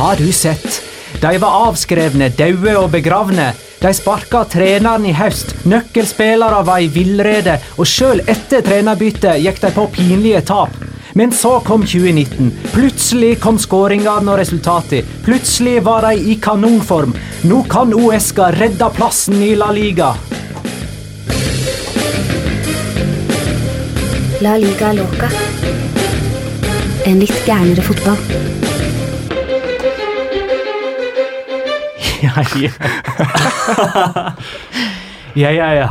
Har du sett? De var avskrevne, daue og begravne. De sparka treneren i høst, nøkkelspillere var i villrede, og sjøl etter trenerbyttet gikk de på pinlige tap. Men så kom 2019. Plutselig kom skåringene og resultatene. Plutselig var de i kanonform. Nå kan OSKA redde plassen i La Liga. La liga loca. En litt gærnere fotball. Ja, ja. ja, ja, ja.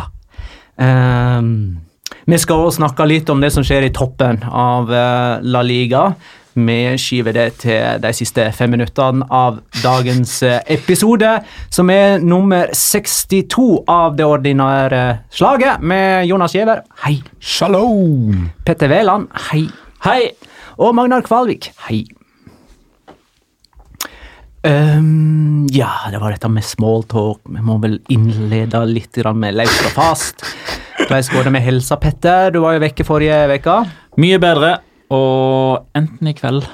Ehm, vi skal også snakke litt om det som skjer i toppen av eh, La Liga. Vi skyver det til de siste fem minuttene av dagens eh, episode, som er nummer 62 av det ordinære slaget, med Jonas Giæver. Hei. Shalom! Petter Wæland. Hei. Hei. Og Magnar Kvalvik. Hei. Ehm, ja, det var dette med smalltalk. Vi må vel innlede litt med løst og fast. Hvordan går det med helsa, Petter? Du var jo vekke forrige uke. Mye bedre, og enten i kveld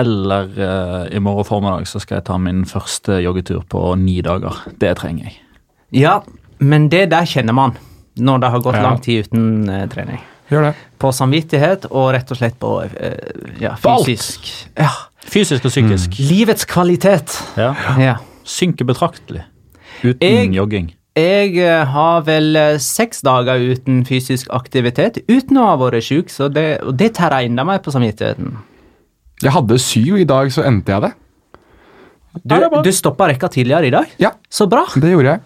eller uh, i morgen formiddag så skal jeg ta min første joggetur på ni dager. Det trenger jeg. Ja, men det der kjenner man når det har gått Ja. lang tid uten uh, trening. På samvittighet og rett og slett på uh, ja, fysisk. Balt. Ja. Fysisk og psykisk. Livets kvalitet. Ja. Ja. Synker betraktelig uten Jeg- jogging. Jeg eh, har vel eh, seks dager uten fysisk aktivitet uten å ha vært så det, og det tar enda mer på samvittigheten. Jeg hadde syv, i dag så endte jeg det. Du, du stoppa rekka tidligere i dag? Ja. Så bra. Det gjorde jeg.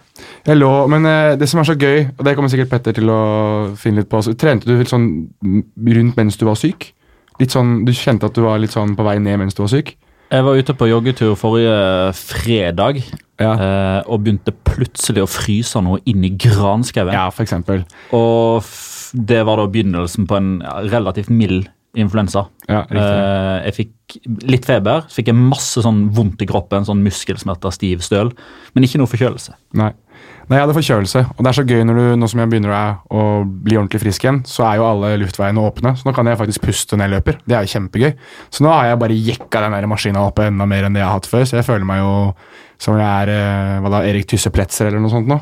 jeg lå, men eh, det som er så gøy, og det kommer sikkert Petter til å finne litt på så Trente du sånn rundt mens du var syk? Litt sånn, Du kjente at du var litt sånn på vei ned mens du var syk? Jeg var ute på joggetur forrige fredag Ja, eh, og begynte plutselig å fryse noe inn i granskauen. ja for eksempel. Og det var da begynnelsen på en relativt mild influensa. Ja. Eh, jeg fikk litt feber, så fikk jeg masse sånn vondt i kroppen, sånn muskelsmerter, stiv støl, men ikke noe forkjølelse. Nei. Nei, jeg hadde forkjølelse, og det er så gøy når du, nå som jeg begynner å, bli ordentlig frisk igjen, så er jo alle luftveiene åpne, så nå kan jeg faktisk puste når jeg løper. Det er jo kjempegøy. Så nå har jeg bare jekka den maskina opp enda mer enn det jeg har hatt før, så jeg føler meg jo som jeg er eh, hva da, Erik Tysse Pretzer eller noe sånt nå.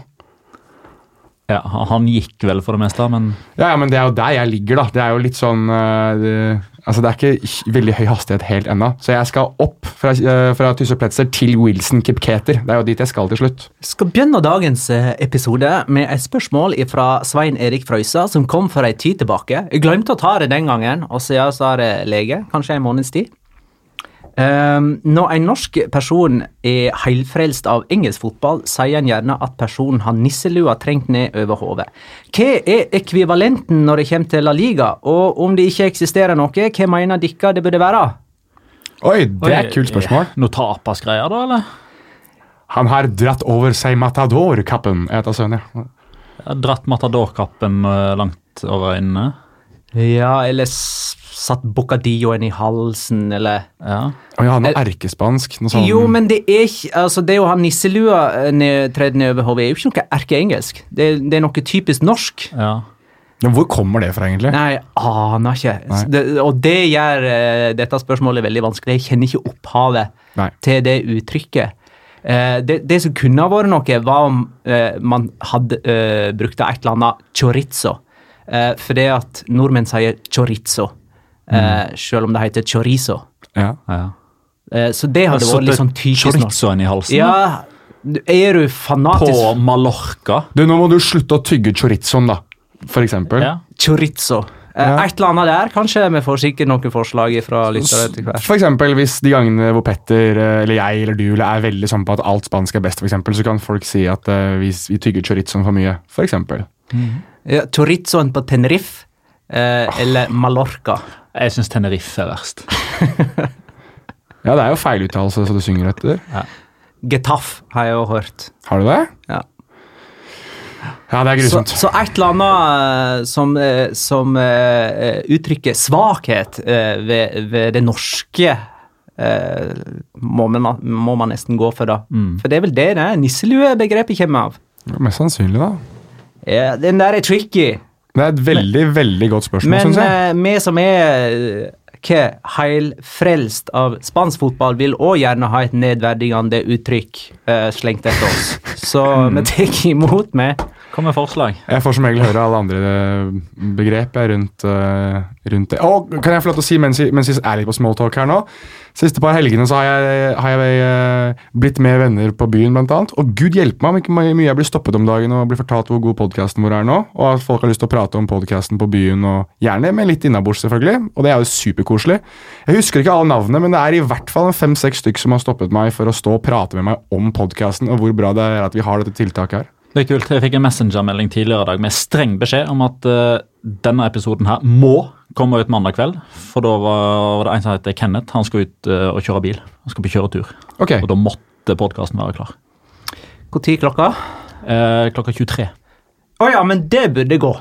Ja, Han gikk vel for det meste, men Ja, ja, men det er jo der jeg ligger, da. Det er jo litt sånn eh, det, Altså, det er ikke veldig høy hastighet helt ennå. Så jeg skal opp fra, uh, fra Tysse Pletzer til Wilson Kipketer. Det er jo dit jeg skal til slutt. Vi skal begynne dagens eh, episode med et spørsmål fra Svein Erik Frøysa, som kom for ei tid tilbake. Jeg glemte å ta det den gangen, og siden så er det lege, kanskje en måneds tid. Ehm, når en norsk person er heilfrelst av engelsk fotball, sier en gjerne at personen har nisselua trengt ned over hodet. Hva er ekvivalenten når det kommer til La Liga, og om det ikke eksisterer noe, hva mener dere det burde være? Oi, det er et kult spørsmål. Noe tapasgreier, da, eller? Han har dratt over seg Matador-kappen, etter sønnen, ja. har dratt matador-kappen langt over øynene. Ja, eller s- satt bocadilloen i halsen, eller Ja. Og jeg noe erkespansk. Noe sånn Jo, men det er ikke altså Det å ha nisselua eh, ned, tredd ned over hodet er jo ikke noe erkeengelsk. Det, det er noe typisk norsk. ja. Men Hvor kommer det fra, egentlig? Nei, jeg aner ikke. Det, og det gjør uh, dette spørsmålet veldig vanskelig. Jeg kjenner ikke opphavet Nei. til det uttrykket. Uh, det, det som kunne ha vært noe, var om uh, man hadde uh, brukt et eller annet chorizo. Uh, for det at nordmenn sier chorizo, eh, selv om det heter chorizo. Ja. ja. Eh, så det hadde vært litt sånn typisk norsk. Chorizoen i halsen? Ja, er du fanatisk På Mallorca? Du, Nå må du slutte å tygge chorizoen, da. For eksempel. Ja. chorizo? Eh, Ja. Et eller annet der, kanskje. Vi får sikkert noen forslag fra lyttere etter hvert. For eksempel hvis de gangene hvor Petter eller jeg eller du eller er veldig sånn på at alt spansk er best, for eksempel, så kan folk si at uh, vi, vi tygger chorizoen for mye. For eksempel. Ja, chorizoen på Tenerife eh, eller Mallorca. Jeg syns Tenerife er verst. Ja, det er jo feiluttalelse så du synger etter. Getaff har jeg jo hørt. Har du det? Ja. Ja, det er Så, grusomt. så et eller annet eh, som, eh, som uh, uttrykker svakhet uh, ved, ved det norske uh, må, man, må man nesten gå for, da. For det er vel det det nisseluebegrepet kommer av. Mest sannsynlig, da. Ja, den der er tricky. Det er et veldig, veldig godt spørsmål, Men syns jeg. Men vi som er ikke hva, heilfrelst av spansk fotball, vil òg gjerne ha et nedverdigende uttrykk uh, slengt etter oss. Så vi tar imot med. Kom med forslag. Jeg får som regel høre alle andre eh, begrep rundt, eh, rundt det. Og kan jeg få lov til å si mens vi, mens vi er litt på smalltalk her nå? Siste par helgene så har jeg, har jeg eh, blitt med venner på byen, blant annet. Og gud hjelpe meg om ikke mye jeg blir stoppet om dagen og blir fortalt hvor god podkasten vår er nå. Og at folk har lyst til å prate om podkasten på byen, og gjerne med litt innabords, selvfølgelig. Og det er jo superkoselig. Jeg husker ikke alle navnene, men det er i hvert fall fem-seks stykk som har stoppet meg for å stå og prate med meg om podkasten, og hvor bra det er at vi har dette tiltaket her. Det er kult. Jeg fikk en messengermelding tidligere i dag med streng beskjed om at uh, denne episoden her må komme ut mandag kveld. For da var det en som heter Kenneth. Han skal ut eh, og kjøre bil. Han skal på kjøretur. Ok, Og da måtte podkasten være klar. Når klokka? Eh, klokka 23. Å ja, men det burde gå.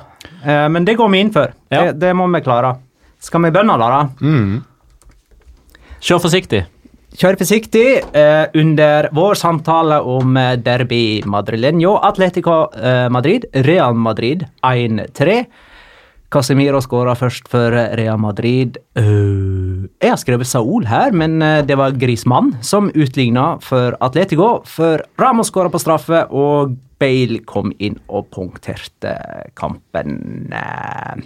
Eh, men det går vi inn for. Ja. Det, det må vi klare. Skal vi bønne, da? da? Kjør forsiktig. Kjør forsiktig eh, under vår samtale om eh, derby madrileño. Atletico eh, Madrid, Real Madrid 1-3. Casemiro skåra først for Real Madrid. Øh, jeg har skrevet Saul her, men eh, det var Grismann som utligna for Atletico. For Ramos skåra på straffe, og Bale kom inn og punkterte kampen. Um,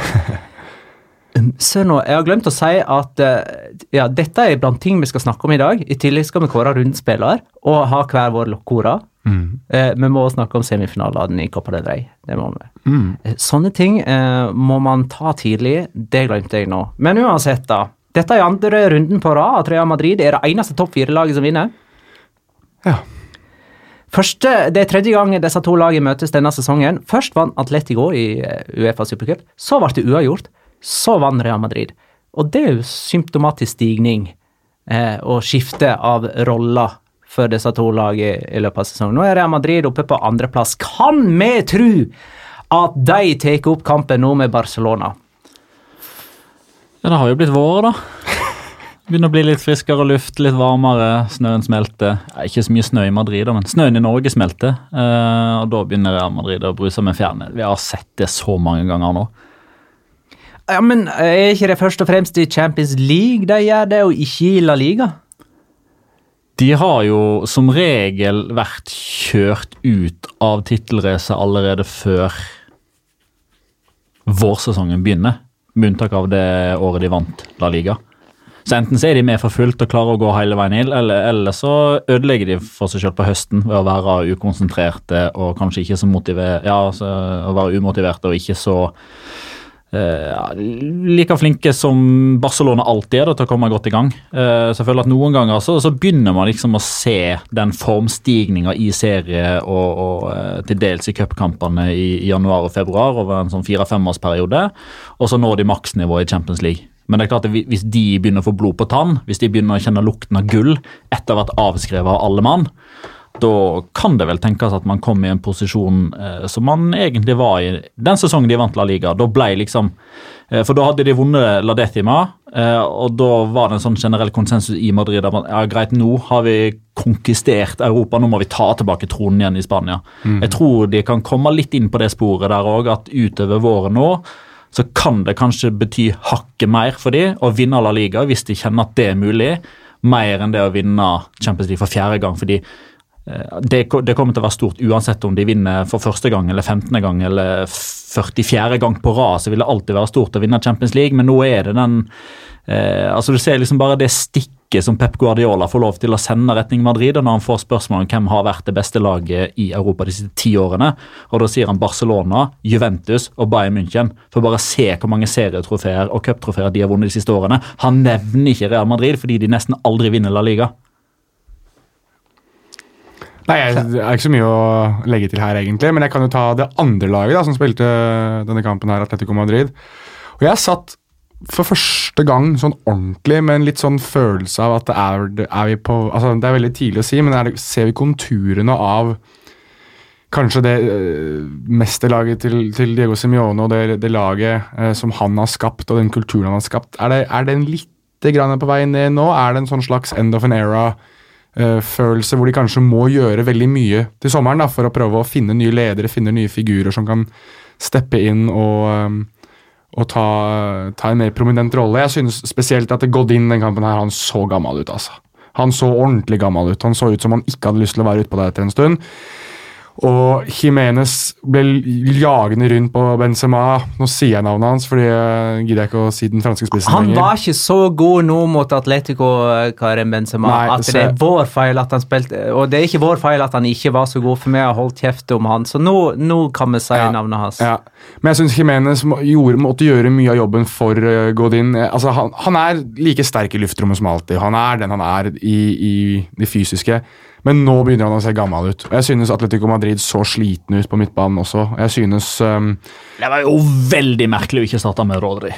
Se nå, jeg har glemt å si at ja, dette er blant ting vi skal snakke om i dag. I tillegg skal vi kåre rundspiller og ha hver vår lokkora. Eh, vi må snakke om semifinalene i Copa del Rey. Det må vi. Eh, Sånne ting eh, må man ta tidlig. Det glemte jeg nå. Men uansett, da. Dette er andre runden på rad at Real Madrid er det eneste topp fire-laget som vinner. Ja. Første, Det er tredje gang disse to lagene møtes denne sesongen. Først vant Atletico i eh, Uefa Supercup. Så ble det uavgjort. Så vant Real Madrid. Og det er jo symptomatisk stigning eh, og skifte av roller for disse to lagene i løpet av sesongen. Nå er Real Madrid oppe på andreplass. Kan vi tro at de tar opp kampen nå med Barcelona? Ja, det har jo blitt vår, da. Begynner å bli litt friskere luft, litt varmere. Snøen smelter. Ikke så mye snø i Madrid, da, men snøen i Norge smelter. Eh, og da begynner Real Madrid å bruse med fjærene. Vi har sett det så mange ganger nå. Ja, men Er ikke det først og fremst i Champions League de gjør det, og ikke i La Liga? De har jo som regel vært kjørt ut av tittelracet allerede før vårsesongen begynner, med unntak av det året de vant La Liga. Så enten så er de med for fullt og klarer å gå hele veien inn, eller, eller så ødelegger de for seg selv på høsten ved å være ukonsentrerte og kanskje ikke så motiverte ja, altså, å være umotiverte og ikke så Uh, like flinke som Barcelona alltid er da, til å komme godt i gang. Uh, så jeg føler at Noen ganger så, så begynner man liksom å se den formstigninga i serie og, og uh, til dels i cupkampene i, i, januar og februar over en sånn fire-femårsperiode. Og så når de maksnivået i Champions League. Men det er klart at hvis de begynner å få blod på tann, hvis de begynner å kjenne lukten av gull etter å ha vært avskrevet av alle mann, da kan det vel tenkes at man kom i en posisjon eh, som man egentlig var i den sesongen de vant La Liga. Da ble liksom eh, For da hadde de vunnet La Decima, eh, og da var det en sånn generell konsensus i Madrid at ja, greit, nå har vi konkistert Europa, nå må vi ta tilbake tronen igjen i Spania. Mm. Jeg tror de kan komme litt inn på det sporet der òg, at utover våren nå så kan det kanskje bety hakket mer for de å vinne La Liga hvis de kjenner at det er mulig, mer enn det å vinne Champions League for fjerde gang. fordi det, det, kommer til å være stort uansett om de vinner for første gang eller 15. gang eller 44. gang på rad. Så vil det alltid være stort å vinne Champions League, men nå er det den eh, altså Du ser liksom bare det stikket som Pep Guardiola får lov til å sende retning Madrid, og når han får spørsmål om hvem har vært det beste laget i Europa de siste ti årene, og da sier han Barcelona, Juventus og Bayern München. For bare se hvor mange serietrofeer og cuptrofeer de har vunnet de siste årene. Han nevner ikke Real Madrid fordi de nesten aldri vinner La Liga. Nei, Det er ikke så mye å legge til her, egentlig. Men jeg kan jo ta det andre laget da, som spilte denne kampen her, Atletico Madrid. Og jeg satt for første gang sånn ordentlig med en litt sånn følelse av at det er, er vi på altså Det er veldig tidlig å si, men det, ser vi konturene av kanskje det uh, mesterlaget til, til, Diego Simione og det, det laget uh, som han har skapt, og den kulturen han har skapt. Er det, er det en lite grann på vei ned nå? Er det en sånn slags end of an era? Uh, følelse hvor de kanskje må gjøre veldig mye til sommeren da, for å prøve å finne nye ledere, finne nye figurer som kan steppe inn og, um, og ta, ta, en mer prominent rolle. Jeg synes spesielt at Godin den kampen her, han så gammel ut. altså. Han så ordentlig gammel ut. Han så ut som han ikke hadde lyst til å være ute på det etter en stund. Og Jimenez ble jagende rundt på Benzema. Nå sier jeg navnet hans, fordi jeg gidder ikke å si den franske spissen Han lenger. var ikke så god nå mot Atletico, Karim Benzema, Nei, at det er vår feil at han spilte Og det er ikke vår feil at han ikke var så god, for vi har holdt kjeft om han. Så nå, nå kan vi si ja, navnet hans. Ja. Men jeg syns Jimenez må, måtte gjøre mye av jobben for uh, Godin. Altså, han, han, er like sterk i luftrommet som alltid. Han er den han er i, i det fysiske. Men nå begynner han å se gammel ut. Og Jeg synes Atletico Madrid så sliten ut på midtbanen også. Jeg synes um, Det var jo veldig merkelig å ikke starte med Rodri.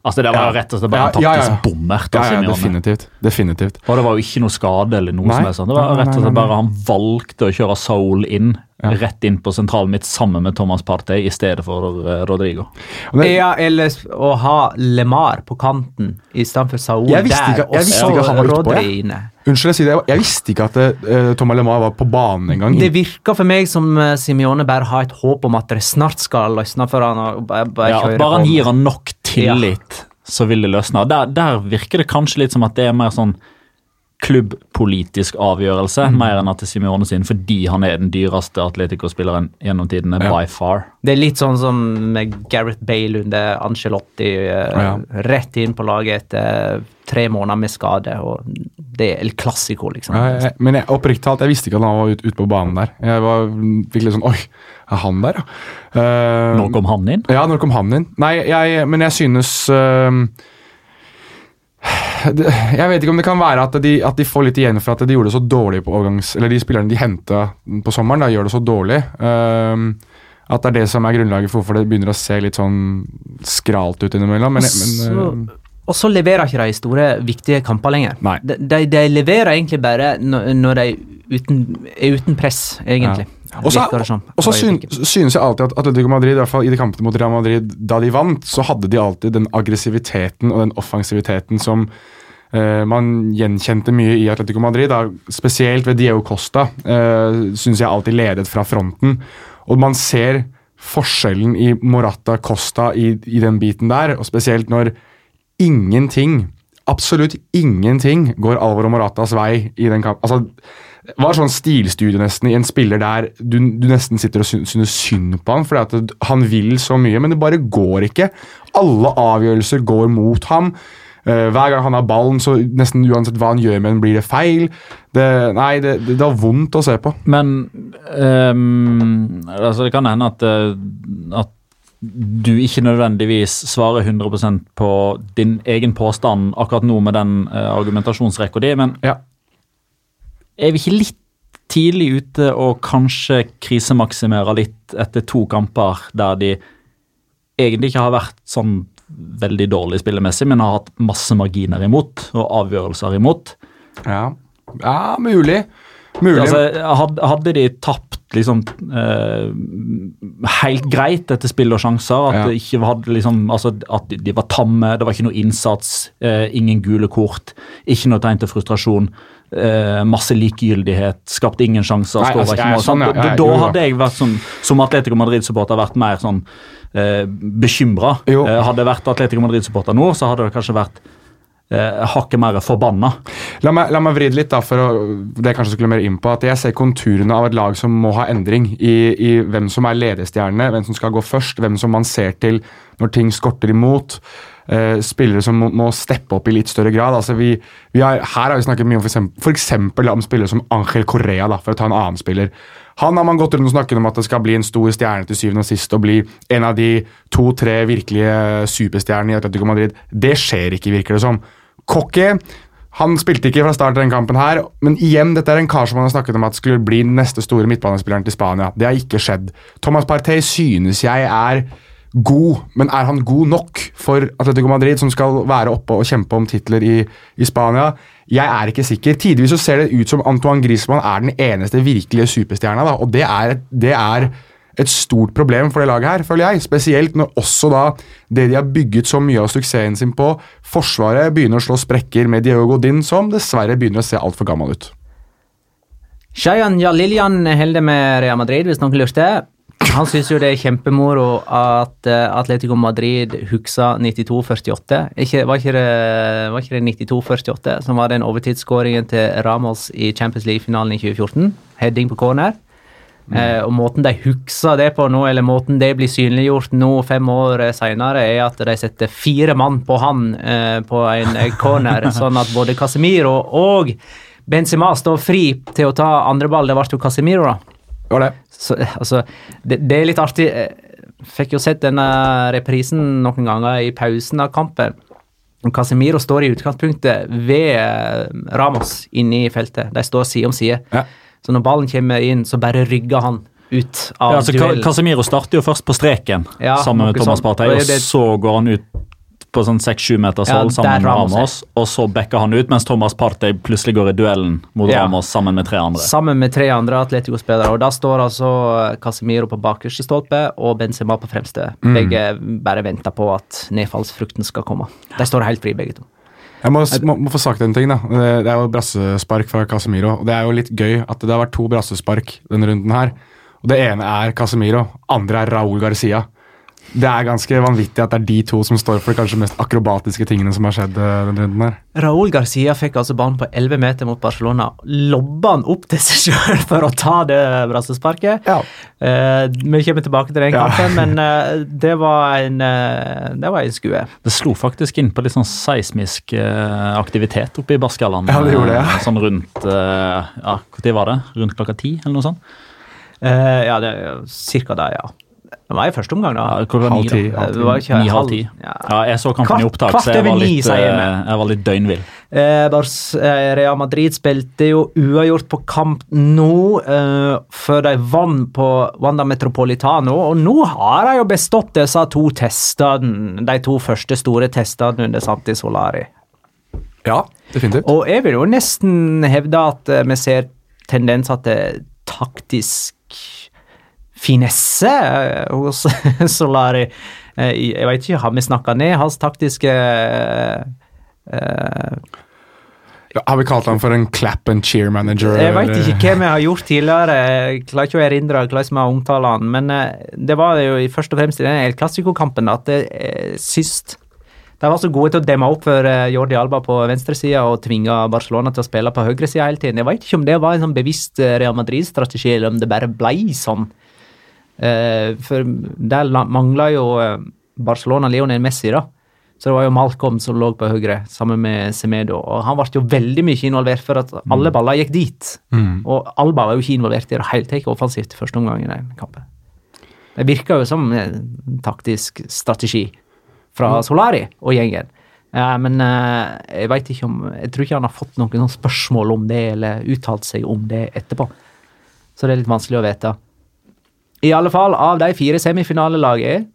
Altså Det var ja. rett og slett bare en taktisk ja, ja, bommert. Ja, ja, definitivt. definitivt. Og det var jo ikke noe skade eller noe nei. som sånn. Det var rett og slett bare han valgte å kjøre Soul inn ja. rett inn på sentralen mitt sammen med Thomas Partey i stedet for uh, Rodrigo. Men, ja, eller å ha LeMar på kanten istedenfor Saul jeg visste ikke, jeg visste ikke han var utpå. Unnskyld, jeg sier det. Jeg visste ikke at uh, Thomas LeMar var på banen engang. Det virker for meg som uh, Simione bare har et håp om at det snart skal løsne for han. Og bare, bare, ja, bare han gir han nok tillit, ja. så vil det løsne. Der, der virker det kanskje litt som at det er mer sånn klubbpolitisk avgjørelse, mm. mer enn at det er Simione sin, fordi han er den dyreste Atletico-spilleren gjennom tidene ja. by far. Det er litt sånn som med Gareth Bale under Angelotti. Uh, ja. Rett inn på laget etter tre måneder med skade. og Det er El Clásico, liksom. Ja, jeg, men jeg, oppriktig talt, jeg visste ikke at han var ute ut på banen der. Jeg var, fikk litt sånn Oi, er han der, ja? Uh, når kom han inn? Ja, når kom han inn? Nei, jeg, men jeg synes uh, jeg vet ikke om det kan være at de, at de, får litt igjen for at de gjorde det så dårlig på overgangs... Eller de spillerne de henta på sommeren, da, gjør det så dårlig. Um, at det er det som er grunnlaget for hvorfor det begynner å se litt sånn skralt ut innimellom. Men, men, uh, og så leverer ikke de store, viktige kamper lenger. De, de, de, leverer egentlig bare når, når de uten, uten press, egentlig. Ja. Og så synes jeg alltid at Atletico Madrid, i hvert fall i de kampene mot Real Madrid, da de vant, så hadde de alltid den aggressiviteten og den offensiviteten som eh, man gjenkjente mye i Atletico Madrid. Da, spesielt ved Diego Costa eh, syns jeg alltid ledet fra fronten. Og man ser forskjellen i Morata Costa i, i den biten der, og spesielt når ingenting absolutt ingenting går Alvaro Moratas vei i den kampen. Altså, var sånn stilstudie nesten i en spiller der du, du nesten sitter og synes synd på han, fordi at han vil så mye, men det bare går ikke. Alle avgjørelser går mot ham. Eh, hver gang han har ballen, så nesten uansett hva han gjør med den, blir det feil. Det, nei, det, det, det var vondt å se på. Men um, altså det kan hende at, eh, at du ikke nødvendigvis svarer 100% på din egen påstand akkurat nå med den uh, argumentasjonsrekka di, men Ja. Er vi ikke litt tidlig ute og kanskje krisemaksimere litt etter to kamper der de egentlig ikke har vært sånn veldig dårlig spillemessig, men har hatt masse marginer imot og avgjørelser imot? Ja, ja mulig. Mulig. Altså, hadde, de tapt liksom eh, helt greit etter spill og sjanser, at Ja. ikke hadde liksom, altså, at de- de var tamme, det var ikke noe innsats, eh, ingen gule kort, ikke noe tegn til frustrasjon, eh, masse likegyldighet, skapte ingen sjanser, Nei, altså, ikke mål. sånn, ja, Da- ja, da jo. hadde jeg vært sånn, som Atletico Madrid-supporter vært mer sånn eh, bekymra. Eh, hadde jeg vært Atletico Madrid-supporter nå, så hadde det kanskje vært eh, hakket mer forbanna. La meg, la meg vri det litt, da, for å, det jeg kanskje skulle mer inn på. At jeg ser konturene av et lag som må ha endring i, i hvem som er ledestjerne, hvem som skal gå først, hvem som man ser til når ting skorter imot. Eh, spillere som må, må steppe opp i litt større grad. Altså vi, vi har, her har vi snakket mye om for eksempel, om spillere som Angel Correa, da, for å ta en annen spiller. Han har man gått rundt og snakket om at det skal bli en stor stjerne til syvende og sist og bli en av de to-tre virkelige superstjernene i Atletico Madrid. Det skjer ikke, virker det som. Cocky han spilte ikke fra start den kampen, her, men igjen, dette er en kar som man har snakket om at skulle bli neste store midtbanespilleren til Spania. Det har ikke skjedd. Thomas Partey synes jeg er god, men er han god nok for Atletico Madrid, som skal være oppe og kjempe om titler i, i Spania? Jeg er ikke sikker. Tidvis så ser det ut som Antoine Griezmann er den eneste virkelige superstjerna, da, og det er, det er et stort problem for det laget her, føler jeg. Spesielt når også da det de har bygget så mye av suksessen sin på, Forsvaret begynner å slå sprekker med Diego Godin, som dessverre begynner å se altfor gammel ut. Shayan Jalilyan holder med Real Madrid, hvis noen lurte. Han syns jo det er kjempemoro at eh, Atletico Madrid huksa 92-48. Ikke, var, var ikke det 92-48 som var den overtidsskåringen til Ramos i Champions League-finalen i 2014? Heading på corner. Eh, og Måten de hukser det på nå, eller måten det blir synliggjort nå fem år senere, er at de setter fire mann på han eh, på en eh, corner, sånn at både Casemiro og Benzema står fri til å ta andre ball. Det ble jo Casemiro, da. Var det. Så, eh, altså, det, det er litt artig. Jeg Fikk jo sett denne reprisen noen ganger i pausen av kampen. Og Casemiro står i utgangspunktet ved eh, Ramos inne i feltet. De står side om side. Ja. Så når ballen kommer inn, så bare rygger han ut av Ja, altså, duellen. Casemiro starter jo først på streken Ja, sammen med Thomas. Partey, og så går han ut på sånn 6-7 meters Ja, sammen med Ramos. Ramos, og så backer han ut, mens Thomas Partey plutselig går i duellen mot Ja. Ramos sammen med tre andre. Sammen med tre andre Atletico-spillere. Og Da står altså Casemiro på bakerste stolpe og Benzema på fremste. Mm. Begge bare venter på at nedfallsfrukten skal komme. De står helt fri, begge to. Jeg må, må, må få sagt en ting. da. Det, det er jo brassespark fra Casemiro. og Det er jo litt gøy at det har vært to brassespark denne runden her. Og Det ene er Casemiro, andre er Raúl Garcia. Det er ganske vanvittig at det er de to som står for de kanskje mest akrobatiske tingene som har skjedd eh, denne runden her. Raúl Garcia fikk altså ballen på 11 meter mot Barcelona. Lobba han opp til seg sjøl for å ta det brassesparket. Ja. Eh, vi kommer tilbake til den Ja. kampen, men eh, det var en uh, Det var en skue. Det slo faktisk inn på litt sånn seismisk eh, aktivitet oppe i Baskaland. Ja, det gjorde det, ja. eh, Sånn rundt Ja, når var det? Rundt klokka ti, eller noe sånt? Eh, ja, det er cirka da, ja. Det var i første omgang, da. Ja, klokka Halv ni, ti, da. halv Det var Ni, halv halv- ti. ja. Ja, jeg så kampen Kvart- i opptak, kvart så jeg var ni, litt, jeg, eh, jeg var litt døgnvill. Eh, Bars, eh, Real Madrid spilte jo uavgjort på kamp nå, eh, før de vant på Wanda Metropolitano. Og nå har de jo bestått disse to testene, de to første store testene under Santi Solari. Ja, definitivt. Og jeg vil jo nesten hevde at eh, vi ser tendenser til taktisk finesse eh, hos Solari. Eh, Jeg vet ikke, har vi snakka ned hans taktiske eh, Ja, har vi kalt han for en clap and cheer manager? Jeg vet ikke hva vi har gjort tidligere. Jeg klarer ikke å erindre hvordan vi har omtalt han, men det var jo først og fremst i den El Clásico-kampen at det, sist De var så gode til å demme opp for Jordi Alba på venstresida og tvinge Barcelona til å spille på høyresida hele tiden. Jeg vet ikke om det var en sånn bevisst Real Madrid-strategi, eller om det bare ble sånn. Eh, for der mangla jo eh, Barcelona Leonel Messi, da. Så det var jo Malcolm som lå på høyre, sammen med Semedo. Og han ble jo veldig mye involvert, for at alle baller gikk dit. Mm. Og Alba var jo ikke involvert i det hele tatt offensivt første omgang i den kampen. Det virka jo som en taktisk strategi fra Solari og gjengen. Eh, men jeg vet ikke om Jeg tror ikke han har fått noen sånn spørsmål om det, eller uttalt seg om det etterpå. Så det er litt vanskelig å vite. I alle fall, av de fire semifinalelagene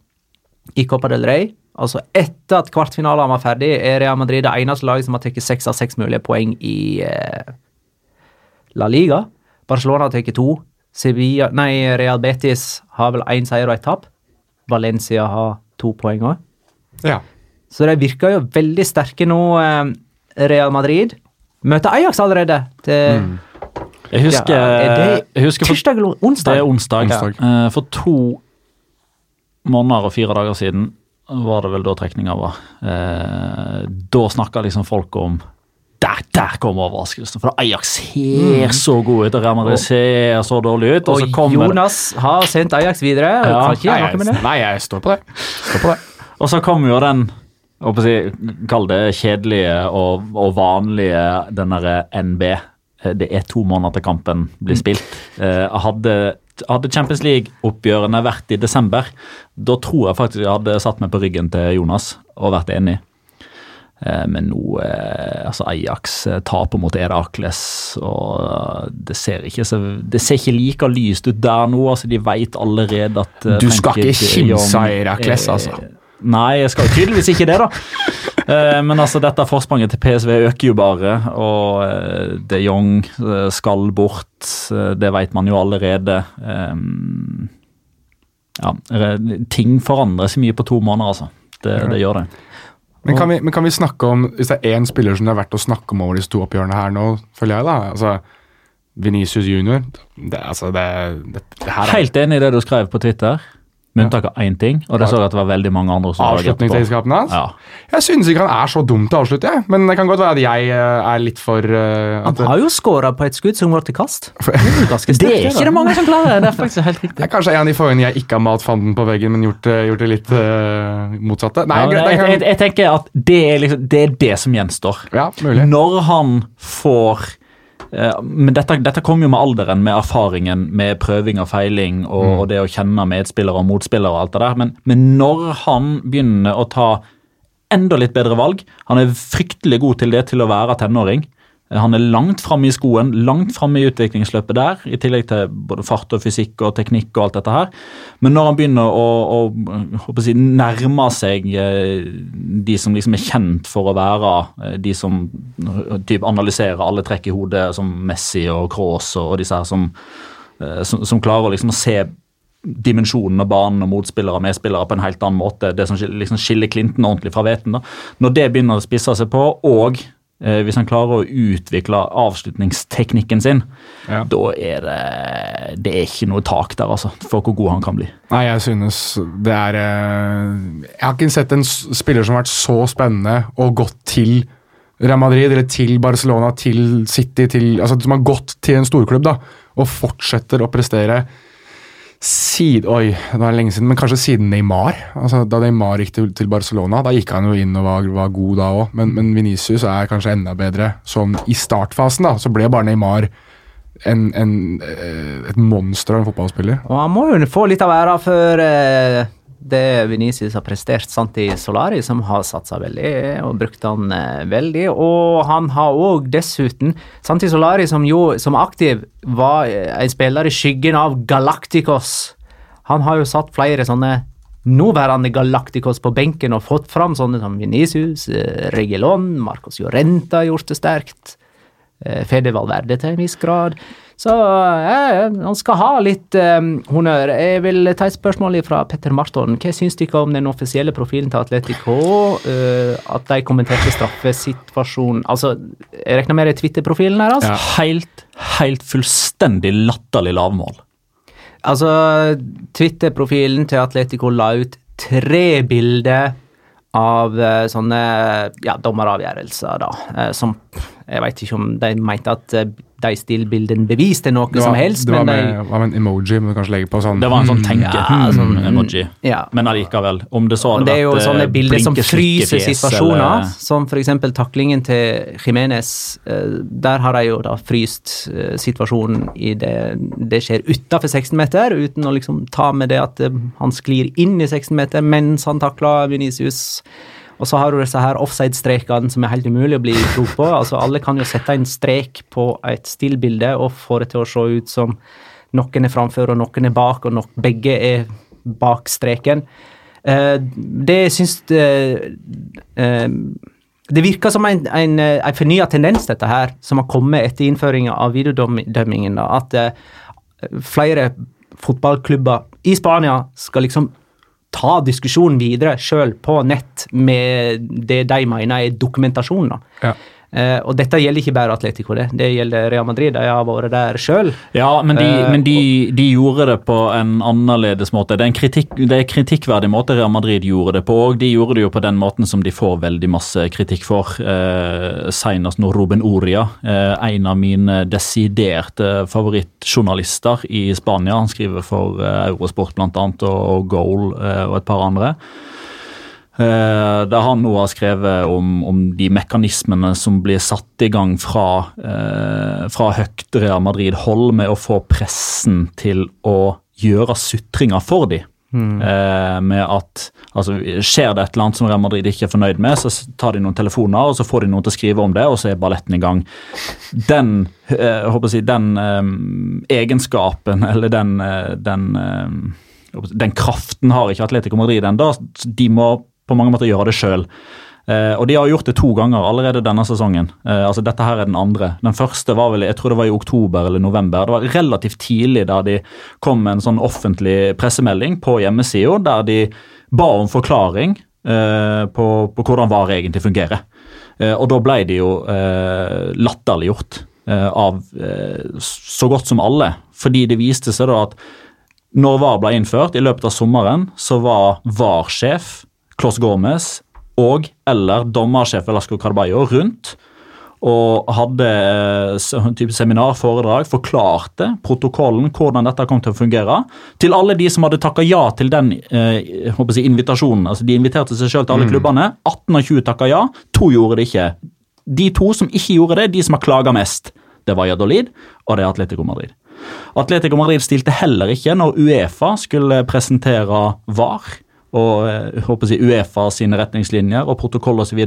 i Copa del Rey, altså etter at kvartfinalene var ferdig, er Real Madrid det eneste laget som har tatt seks av seks mulige poeng i eh, La Liga. Barcelona har tatt to. Sevilla, nei, Real Betis har vel én seier og ett tap. Valencia har to poeng òg. Ja. Så de virker jo veldig sterke nå, eh, Real Madrid. Møter Ajax allerede. Til, Mm. Jeg husker, Ja, er jeg husker for, tirsdag eller onsdag? Det er onsdag. Onsdag. Eh, For to måneder og fire dager siden var det vel da trekninga var. Eh, Da snakka liksom folk om der, der kom overraskelsen! For Ajax ser så god ut, og Real Madrid ser så dårlig ut. Og, så Jonas kommer det, Jonas har sendt Ajax videre. Ja. ikke Nei, noe med det. jeg, nei, jeg står på det. Står på det. og så kommer jo den Kall det kjedelige og, og vanlige, den derre NB. Eh, Det er to måneder til kampen blir spilt. Eh, Hadde, hadde Champions League-oppgjørene vært i desember, da tror jeg faktisk jeg hadde satt meg på ryggen til Jonas og vært enig. Eh, Men nå altså Ajax taper mot Erakles, og eh, det ser ikke så Det ser ikke like lyst ut der nå. altså De vet allerede at Du skal ikke kimse av Herakles, er- altså. Nei, jeg skal jo tydeligvis ikke det, da. Eh, Men altså, dette forspranget til PSV øker jo bare, og eh, de Jong eh, skal bort. Det vet man jo allerede. Ja, ting forandrer seg mye på to måneder, altså. Det, det gjør det. Men kan, vi, men kan vi snakke om Hvis det er én spiller som det er verdt å snakke om over disse to oppgjørene her nå, føler jeg, da altså Venicius junior det, altså det, det, det her er Helt enig i det du skrev på Twitter, med unntak av én ting. Og det så jeg at det var veldig mange andre som avslutningsegenskapene hans. Ja. Jeg synes ikke han er så dum til å avslutte, jeg. Men det kan godt være at jeg eh, er litt for eh, Han har jo skåra på et skudd som går til kast. Det er Det er ikke det mange som klarer. Det er faktisk helt riktig. Det er kanskje en av de få gangene jeg ikke har malt fanden på veggen, men gjort, eh, gjort det litt uh, motsatte. Nei, Ja, jeg, jeg, jeg tenker at det er, liksom, det er det som gjenstår. ja, mulig. Når han får men dette, dette kom jo med alderen, med erfaringen, med prøving og feiling og, Mm. og det å kjenne medspillere og motspillere og alt det der. Men, men når han begynner å ta enda litt bedre valg Han er fryktelig god til det til å være tenåring. Han er langt framme i skoen, langt framme i utviklingsløpet der, i tillegg til både fart og fysikk og teknikk og alt dette her. Men når han begynner å, å, å si, nærme seg eh, de som liksom er kjent for å være eh, de som typ analyserer alle trekk i hodet, som Messi og Cross og, og disse her som, eh, som, som klarer å liksom se dimensjonen av banen og motspillere og medspillere på en helt annen måte. Det som liksom skiller Clinton ordentlig fra Veten. da. Når det begynner å spisse seg på, og hvis han klarer å utvikle avslutningsteknikken sin, Ja. da er det Det er ikke noe tak der, altså, for hvor god han kan bli. Nei, jeg synes det er eh, Jeg har ikke sett en spiller som har vært så spennende og gått til Real Madrid eller til Barcelona, til City, til, altså som har gått til en storklubb da, og fortsetter å prestere siden, Oi, det var lenge siden, men kanskje siden Neymar. Altså, da Neymar gikk til, til Barcelona, da gikk han jo inn og var, var god da òg, men, men Venicius er kanskje enda bedre. Sånn i startfasen da, så ble bare Neymar en, en, eh, et monster av en fotballspiller. Og han må jo få litt av æra for eh, det Venezia har prestert Santi Solari, som har satsa veldig og brukt han eh, veldig. Og han har òg dessuten Santi Solari, som jo som aktiv var eh, en spiller i skyggen av Galacticos. Han har jo satt flere sånne nåværende Galacticos på benken og fått fram sånne som Venicius, Regilon, Marcos Llorenta gjort det sterkt. eh, Fede Valverde til en viss grad. Så eh, han skal ha litt eh, honnør. Jeg vil ta et spørsmål fra Petter Marton. Hva syns dere om den offisielle profilen til Atletico? eh, at de kommenterte straffesituasjonen Altså, jeg regner med det er Twitter-profilen her, altså? Helt, helt fullstendig latterlig lavmål. Altså, Twitter-profilen til Atletico la ut tre bilder av eh, sånne ja, dommeravgjørelser, da. eh, som Jeg veit ikke om de mente at eh, de stillbildene beviste noe var, som helst, det var men med, de var med en emoji, må du kanskje legge på sånn Det var en sånn mm, tenke Ja, sånn, emoji. ja. Men allikevel, om det så hadde vært det er jo vært, sånne bilder som fryser situasjoner, eller- som f.eks. taklingen til Jimenez. eh, Der har de jo da fryst eh, situasjonen i det det skjer utafor 16-meter, uten å liksom ta med det at han sklir inn i 16-meter mens han takler Venicius. Og så har du disse her offside-strekene som er helt umulig å bli klok på. Altså Alle kan jo sette en strek på et stillbilde og få det til å se ut som noen er framfor og noen er bak, og begge er bak streken. Eh, det syns det, eh, det virker som en, en, eh, en fornya tendens, dette her, som har kommet etter innføringa av videodømmingen. At eh, flere fotballklubber i Spania skal liksom ta diskusjonen videre sjøl på nett med det de mener er dokumentasjon. Ja. Eh, og dette gjelder ikke bare Atletico, det. Det gjelder Real Madrid. De har vært der sjøl. Ja, men, de, uh, men de, de gjorde det på en annerledes måte. Det er en kritikk, det er kritikkverdig måte Real Madrid gjorde det på, og de gjorde det jo på den måten som de får veldig masse kritikk for. Uh, Senest nå Ruben Oria, en av mine desiderte favorittjournalister i Spania. Han skriver for Eurosport annet, og, og Goal og et par andre. Eh, der han nå har skrevet om, om de mekanismene som blir satt i gang fra, uh, fra høyt Real Madrid-hold med å få pressen til å gjøre sutringer for dem. Eh, med at altså, Skjer det et eller annet som Real Madrid ikke er fornøyd med, så tar de noen telefoner og så får de noen til å skrive om det, og så er balletten i gang. Den, uh, håper jeg, den egenskapen, eller den, den den kraften har ikke Atletico Madrid ennå. De må på mange måter gjøre det sjøl. Eh, og de har gjort det to ganger allerede denne sesongen. Eh, altså Dette her er den andre. Den første var vel, jeg tror det var i oktober eller november. Det var relativt tidlig der de kom med en sånn offentlig pressemelding på hjemmesida der de ba om forklaring eh, på, på hvordan VAR egentlig fungerer. Og da ble de jo latterliggjort av så godt som alle. Fordi det viste seg da at når VAR ble innført i løpet av sommeren, så var VAR-sjef Klos Gomez og eller dommersjef Velasco Carballo rundt og hadde eh, en type seminar, foredrag, forklarte protokollen, hvordan dette kom til å fungere, til alle de som hadde takka ja til den eh, håper jeg, si, invitasjonen. Altså, de inviterte seg selv til alle klubbene. 18 av 20 takka ja, to gjorde det ikke. De to som ikke gjorde det, de som har klaga mest, det var Jadolid og det er Atletico Madrid. Atletico Madrid stilte heller ikke når Uefa skulle presentere VAR og eh, jeg håper si Uefa sine retningslinjer og protokoll osv.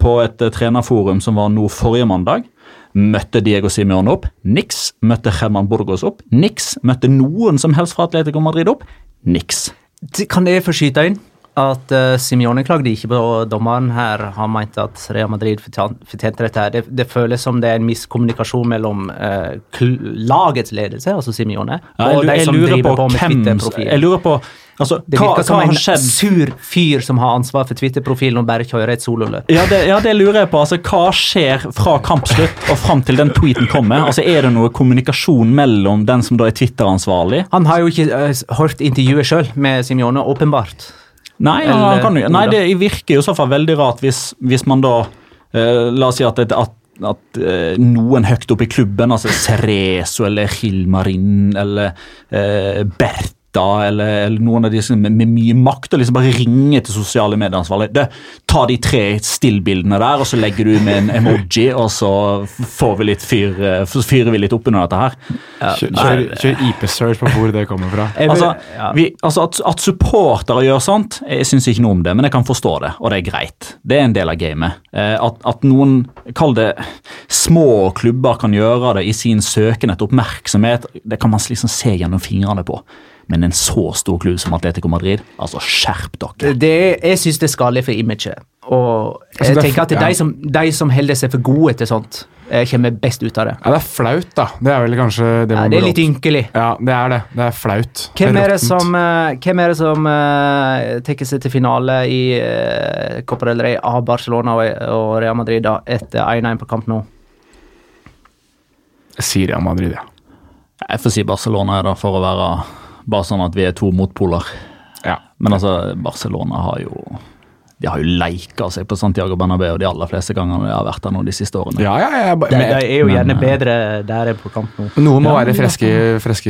på et eh, trenerforum som var nå forrige mandag. Møtte Diego Simeone opp? Niks. Møtte Herman Burgos opp? Niks. Møtte noen som helst fra Atletico Madrid opp? Niks. Kan jeg få skyte inn at uh, Simione klagde ikke på dommeren her. Han mente at Real Madrid fortjente dette. her. Det, det føles som det er en miskommunikasjon mellom uh, lagets ledelse, altså Simione, Ja, og de som driver på på med Twitter-profilen. Jeg lurer på altså, Det hva, virker hva som har en skjedd sur fyr som har ansvar for Twitter-profilen og bare kjører et sololøp. Ja ja, det lurer jeg på. Altså, hva skjer fra kampslutt og fram til den tweeten kommer? Altså, Er det noe kommunikasjon mellom den som da er Twitter-ansvarlig? Han har jo ikke uh, hørt intervjuet sjøl med Simione, åpenbart. Nei, Eller- kan nei, det virker jo i så fall veldig rart hvis, hvis man da eh, La oss si at, at, at eh, noen høyt oppe i klubben, altså Cerezo eller Hilmarin eller eh, Bertha eller, eller noen av de som med, med mye makt, og liksom bare ringe til sosiale medieansvarlige. Ta de tre stillbildene der, og så legger du med en emoji, og så får vi litt fyr, fyrer vi litt opp under dette her. Kjør, kjør, kjør IP-search på hvor det kommer fra. Vil- Altså, ja. vi, altså at, at supportere gjør sånt, jeg syns ikke noe om det, men jeg kan forstå det, og det er greit. Det er en del av gamet. Eh, at, at noen, kall det små klubber, kan gjøre det i sin søken etter oppmerksomhet, det kan man liksom se gjennom fingrene på. Men en så stor klubb som Atletico Madrid, altså skjerp dere. Det, jeg syns det er skadelig for imaget. Og jeg Altså, er tenker at ja. de som, de som holder seg for gode til sånt, eh, kommer best ut av det. Ja, det er flaut, da. Det er vel kanskje det man Ja, det er litt ynkelig. Ja, det er det. Det er flaut. Hvem er det som, eh, hvem er det som uh, tar seg til finale i uh, Copa del Rey av Barcelona og, og Real Madrid da, etter 1-1 på kamp nå? Jeg sier Real Madrid, ja. Jeg får si Barcelona er da for å være bare sånn at vi er to motpoler. ja. Men altså, Barcelona har jo de har jo leika seg på Santiago Bernabeu de aller fleste gangene de har vært der nå de siste årene. Ja, ja, ja, De, de er jo men, gjerne eh, bedre der enn på kamp nå. Noen må Ja, være freske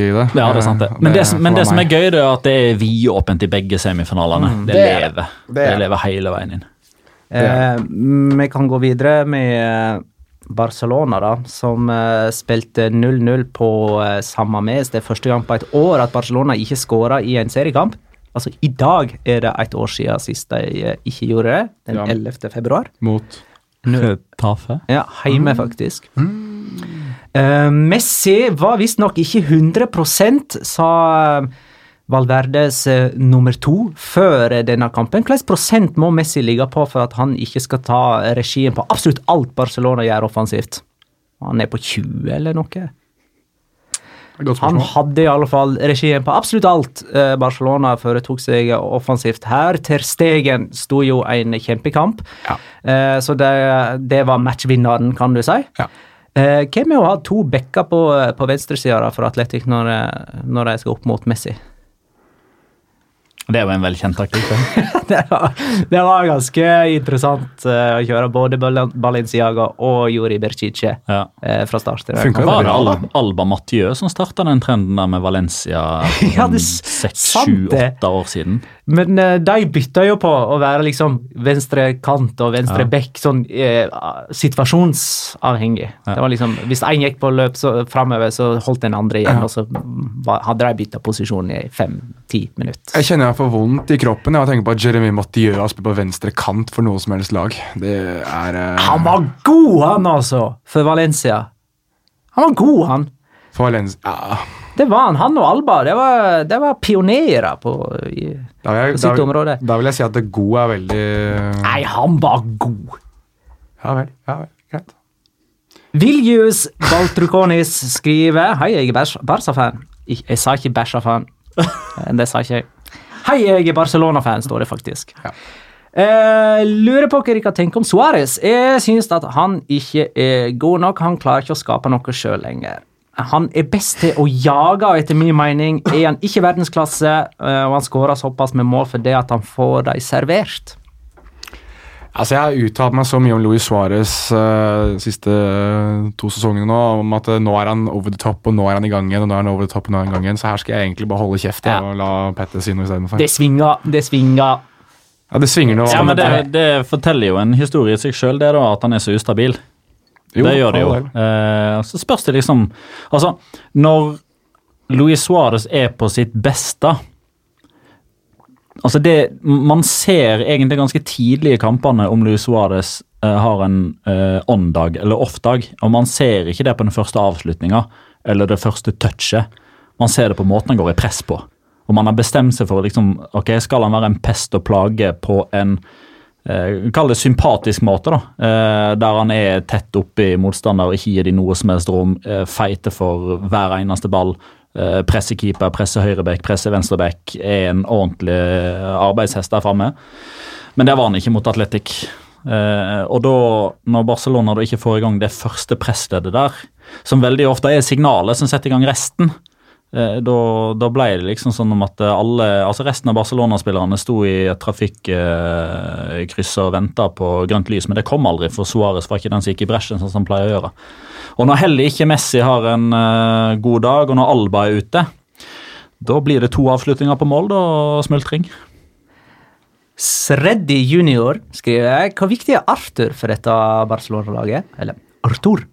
i det. Ja, det er sant det. Men det, som- men det som er gøy, det er at det er vidåpent i begge semifinalene. det, det det. lever. Det Det, er lever hele veien inn. Eh, vi kan gå videre med eh, Barcelona, da, som uh, spilte 0-0 på uh, San Mamés. Det er første gang på et år at Barcelona ikke skåra i en seriekamp. Altså, I dag er det et år siden sist de eh, ikke gjorde det, den Ja. 11. februar. Mot Tafe. Ja, hjemme, faktisk. Eh, Messi var visstnok ikke 100 sa eh, Valverdes eh, nummer to før eh, denne kampen. Hvilken prosent må Messi ligge på for at han ikke skal ta regien på absolutt alt Barcelona gjør offensivt? Han er på 20 eller noe? Han hadde i alle fall regien på absolutt alt eh, Barcelona foretok seg offensivt her. Ter Stegen sto jo en kjempekamp, Ja. så det, det var matchvinneren, kan du si. Ja. Hvem er å ha to backer på, på venstresida for Atletic når, når de skal opp mot Messi? Det er jo en velkjent taktikk. det. det, var, det var ganske interessant uh, å kjøre både Bal- Balenciaga og Juri Bercice Ja. uh, fra start. Var det bra, Alba Mathieu som starta den trenden der med Valencia for Ja, det sånn s- seks, sant sju, det. åtte år siden? Men uh, de bytta jo på å være liksom venstre kant og venstre Ja. bekk, sånn situasjonsavhengig. Ja. Det var liksom, Hvis én gikk på løp så, framover, så holdt den andre igjen, Ja. og så hadde de bytta posisjon i fem-ti minutter. Jeg kjenner jeg får vondt i kroppen jeg tenker på at Jeremy Mathieu har spilt på venstre kant for noe som helst lag. Det er uh... Han var god, han altså, for Valencia. Han var god, han. For Valencia ja. Det var han. Han og Alba det var, det var pionerer på i, da, jeg, På sitt da, område. da vil jeg si at det gode er veldig Nei, han var god. Ja vel. Ja vel, Greit. Viljus Baltrukonis skriver Hei, jeg er Barca-fan. Jeg, Jeg sa ikke Bersa-fan. Eh, Det sa ikke jeg. Hei, jeg er Barcelona-fan, står det faktisk. Ja. Eh, lurer på hva dere kan tenke om Suárez. Jeg syns at han ikke er god nok. Han klarer ikke å skape noe sjøl lenger. Han er best til å jage, og etter min mening er han ikke verdensklasse. eh, Og han skårer såpass med mål for det at han får dem servert. Altså, Jeg har uttalt meg så mye om Luis Suárez uh, de siste eh, to sesongene nå, om at eh, nå er han over the top, og nå er han i gang igjen, og nå er han over the top, og nå er han i gang igjen. Så her skal jeg egentlig bare holde kjeft Ja. og la Petter si noe istedenfor. Det svinger, det svinger. Ja, det svinger nå. Ja, men det, det forteller jo en historie i seg sjøl, det da, at han er så ustabil. Jo, det gjør det jo. Eh, så spørs det liksom Altså, når Luis Suárez er på sitt beste Altså det, Man ser egentlig ganske tidlig i kampene om Luis Suárez uh, har en uh, on-dag eller off-dag. Og man ser ikke det på den første avslutninga eller det første touchet. Man ser det på måten han går i press på. Og man har bestemt seg for liksom, ok, skal han være en pest og plage på en uh, Kall det sympatisk måte, da. Der han er tett oppi motstander og ikke gir de noe som helst rom. Feiter for hver eneste ball. Eh, presse keeper, høyreback, presse venstreback. Er en ordentlig eh, arbeidshest der framme. Men det var han ikke mot Atletic. Eh, og da, når Barcelona da ikke får i gang det første pressleddet der, som veldig ofte er signalet som setter i gang resten, da, da ble det liksom sånn om at alle, altså resten av Barcelona-spillerne sto i et trafikkryss og venta på grønt lys, men det kom aldri, for Suárez var ikke den som gikk i bresjen, sånn som han pleier å gjøre. Og når heller ikke Messi har en eh, god dag, og når Alba er ute, da blir det to avslutninger på mål, da, smultring. Sreddy junior skriver Hvor viktig er Arthur for dette Barcelona-laget? Eller Arthur.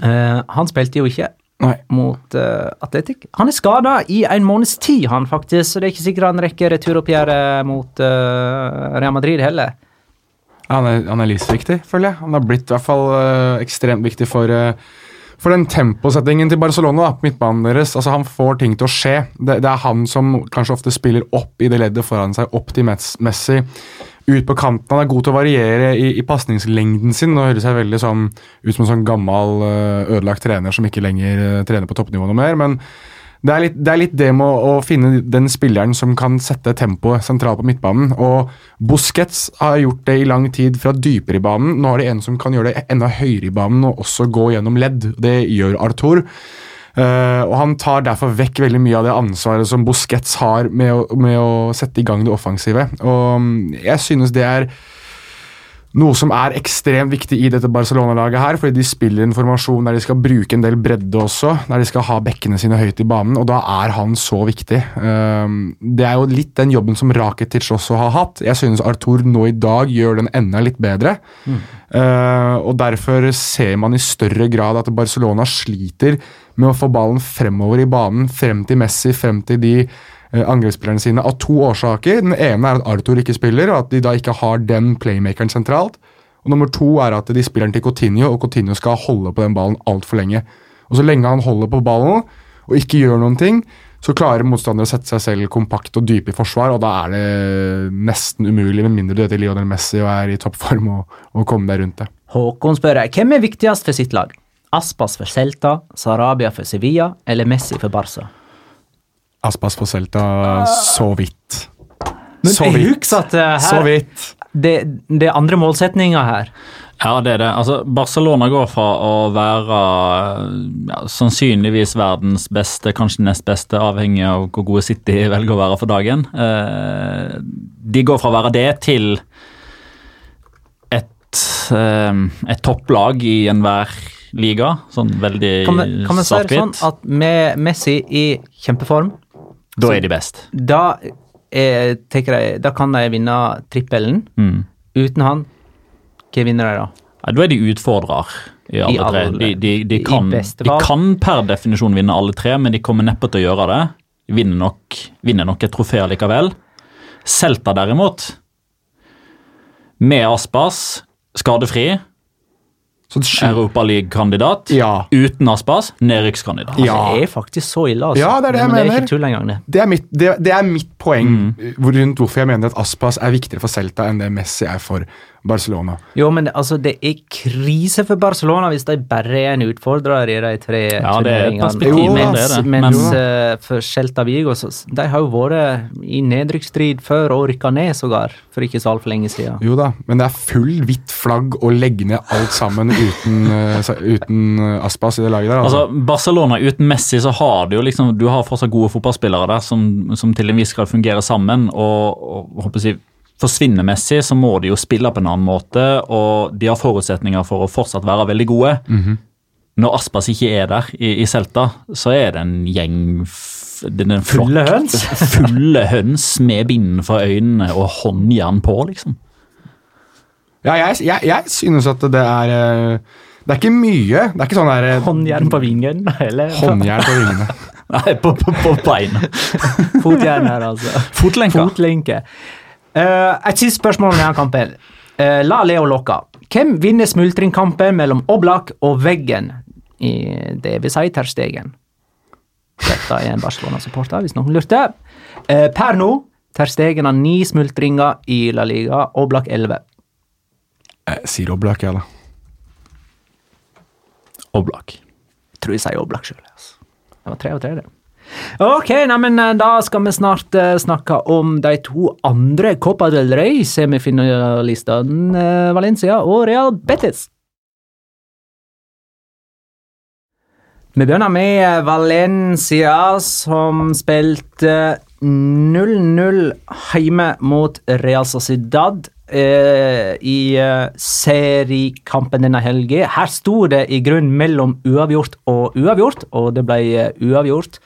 Uh, han spilte jo ikke Nei. mot uh, Atletic. Han er skada i en måneds tid, han faktisk, så det er ikke sikkert han rekker returoppgjøret mot uh, Real Madrid heller. Han er, han er livsviktig, føler jeg. Han har blitt i hvert fall uh, ekstremt viktig for, for den temposettingen til Barcelona da, på midtbanen deres. Altså, Han får ting til å skje. Det, det er han som kanskje ofte spiller opp i det leddet foran seg, opp til Messi. Ut på kanten. Han er god til å variere i, i pasningslengden sin. Nå høres jeg veldig sånn, ut som en sånn gammel, eh, ødelagt trener som ikke lenger eh, trener på toppnivå noe mer. men det er, litt, det er litt det med å, å finne den spilleren som kan sette tempoet sentralt på midtbanen. Og Busquets har gjort det i lang tid fra dypere i banen. Nå har de en som kan gjøre det enda høyere i banen og også gå gjennom ledd. Det gjør Arthur. Eh, og Han tar derfor vekk veldig mye av det ansvaret som Busquets har med å, med å sette i gang det offensive. Og mm, Jeg synes det er Noe som er ekstremt viktig i dette Barcelona-laget, her, fordi de spiller en formasjon der de skal bruke en del bredde også. Der de skal ha bekkene sine høyt i banen, og da er han så viktig. Um, det er jo litt den jobben som Rakitic også har hatt. Jeg synes Arthur nå i dag gjør den enda litt bedre. Mm. Uh, og Derfor ser man i større grad at Barcelona sliter med å få ballen fremover i banen, frem til Messi, frem til de angrepsspillerne sine av to årsaker. Den ene er at Arthur ikke spiller, og at de da ikke har den playmakeren sentralt. Og nummer to er at de spiller den til Coutinho, og Coutinho skal holde på den ballen altfor lenge. Og Så lenge han holder på ballen og ikke gjør noen ting, så klarer motstandere å sette seg selv kompakt og dype i forsvar, og da er det nesten umulig, med mindre du heter Lionel Messi og er i toppform, å komme deg rundt det. Håkon spør hvem er viktigst for sitt lag? Aspas for Celta, Sarabia for Sevilla eller Messi for Barca? Aspas for Celta så vidt. Men så vidt. At, uh, her, så vidt. Det, det er andre målsetninger her. Ja, det er det. Altså, Barcelona går fra å være ja, sannsynligvis verdens beste, kanskje nest beste, avhengig av hvor gode City velger å være for dagen. Eh, de går fra å være det til et, eh, et topplag i enhver liga. Sånn veldig svart-hvitt. Kan vi si det sånn at med Messi i kjempeform da er de best. Da, er, jeg, da kan de vinne trippelen. Mm. Uten han, hva vinner de da? Ja, da er de utfordrer i alle, I alle tre. De, de, de, kan, de, kan, per definisjon vinne alle tre, men de kommer neppe til å gjøre det. De vinner nok, vinner nok et trofé likevel. Selta derimot, med Aspas, skadefri, Europaligakandidat. Ja. Uten Aspas, nedrykkskandidat. Ja. Det er faktisk så ille, altså. Ja, det er det jeg Men mener. Det er ikke tull engang, det. Det er mitt, det, det er mitt poeng mm. rundt hvorfor jeg mener at Aspas er viktigere for Celta enn det Messi er for Barcelona. Jo, men altså, det er krise for Barcelona hvis de bare er en utfordrer i de tre ja, det er et perspektiv, mens, mens men, uh, for Celta Vigo så, De har jo vært i nedrykksstrid før og rykka ned sågar, for ikke så altfor lenge siden. Jo da, men det er full hvitt flagg å legge ned alt sammen uten, uh, uten uh, Aspas i det laget der. Altså. altså. Barcelona uten Messi så har du jo liksom Du har fortsatt gode fotballspillere der som, som til en viss grad fungerer sammen. og, og håper jeg, forsvinner Messi, så må de jo spille på en annen måte, og de har forutsetninger for å fortsatt være veldig gode. Mm -hmm. Når Aspas ikke er der i, i Celta, så er det en gjeng det en en Fulle høns? Fulle høns med bind for øynene og håndjern på, liksom. Ja, jeg, jeg, jeg synes at det er eh, Det er ikke mye. Det er ikke sånn der eh, Håndjern på vingen? Eller? Håndjern på vingene. Nei, på, på, på beina. Fotjern her, altså. Fotlenke. Fotlenke. Uh, et siste spørsmål om denne kampen. Uh, la Leo lokke. Hvem vinner smultringkampen mellom Oblak og Veggen? I, det vil si Terstegen. Dette er en Barcelona-supporter, hvis noen lurte. Uh, per nå Terstegen har ni smultringer i La Liga, Oblak elleve. Jeg sier Oblak, jeg, da. Oblak. Jeg tror jeg sier Oblak sjøl. Altså. Det var tre og tre, det. Ok, neimen eh, da skal vi snart uh, snakke om de to andre Copa del Rey-semifinalistene, uh, Valencia og Real Betis. Vi begynner med Valencia, som spilte 0-0 hjemme mot Real Sociedad eh, i eh, seriekampen denne helgen. Her sto det i grunn mellom uavgjort og uavgjort, og det ble uavgjort.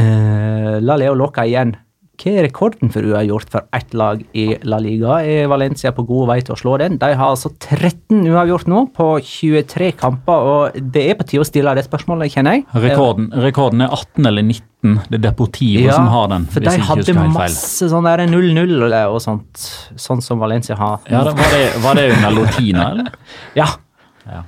Uh, La Leo Locca igjen. Hva er rekorden for uavgjort for ett lag i La Liga? Er Valencia på god vei til å slå den? De har altså 13 uavgjort nå på 23 kamper, og det er på tide å stille det spørsmålet, kjenner jeg. Rekorden, rekorden er 18 eller 19. Det er Deportivo ja, som har den. For de hadde masse sånn der 0-0 og sånt, sånn som Valencia har. Ja, var, det, var det under Lotina, eller? ja. ja.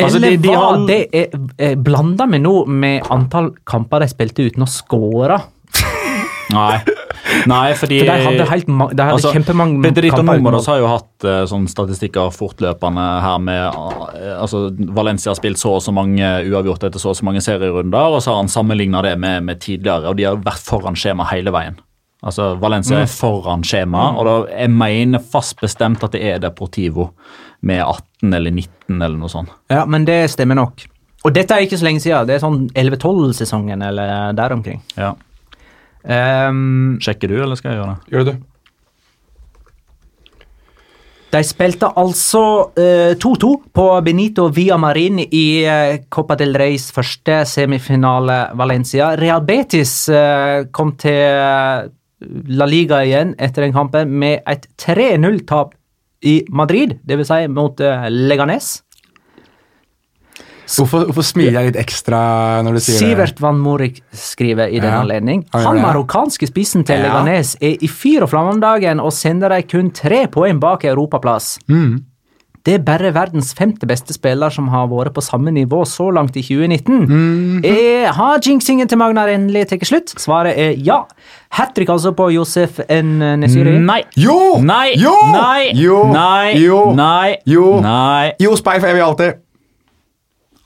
Altså, de, de har... det er, er blanda med noe med antall kamper de spilte uten å score? Nei. Nei, fordi For de hadde, helt, de hadde altså, kjempemange Bedrito Numeros har jo hatt uh, sånn statistikker fortløpende her med uh, altså Valencia har spilt så og så mange uavgjort etter så og så mange serierunder, og så har han sammenligna det med, med, tidligere, og de har vært foran skjema hele veien. Altså Valencia mm. er foran skjema, mm. og da, jeg mener fast bestemt at det er Deportivo med 18 eller 19 eller noe sånt. Ja, men det stemmer nok. Og dette er ikke så lenge siden. Det er sånn 11-12-sesongen eller der omkring. Ja. Um, Sjekker du, eller skal jeg gjøre det? Gjør det, du. De spilte altså eh, 2-2 på Benito Via Marin i uh, Copa del Reys første semifinale Valencia. Real Betis uh, kom til eh, La Liga igjen etter den kampen med et 3-0-tap i Madrid, dvs. Si mot eh, Leganes. Hvorfor, hvorfor smiler jeg litt ekstra når du sier Sivert Van Morik skriver i den Ja, anledning. han det. marokkanske spissen til Ja. Leganes er i fyr og flamme om dagen og sender dem kun tre poeng bak europaplass. Mm. Det er bare verdens femte beste spiller som har vært på samme nivå så langt i 2019. Mm. er, har jinxingen til Magnar endelig tatt slutt? Svaret er ja. Hat trick altså på Josef N. Nesiri. Nei. Jo! Nei. Jo! Nei. Jo! Nei. Jo! Nei. Jo! Nei. Jo, speil for evig alltid.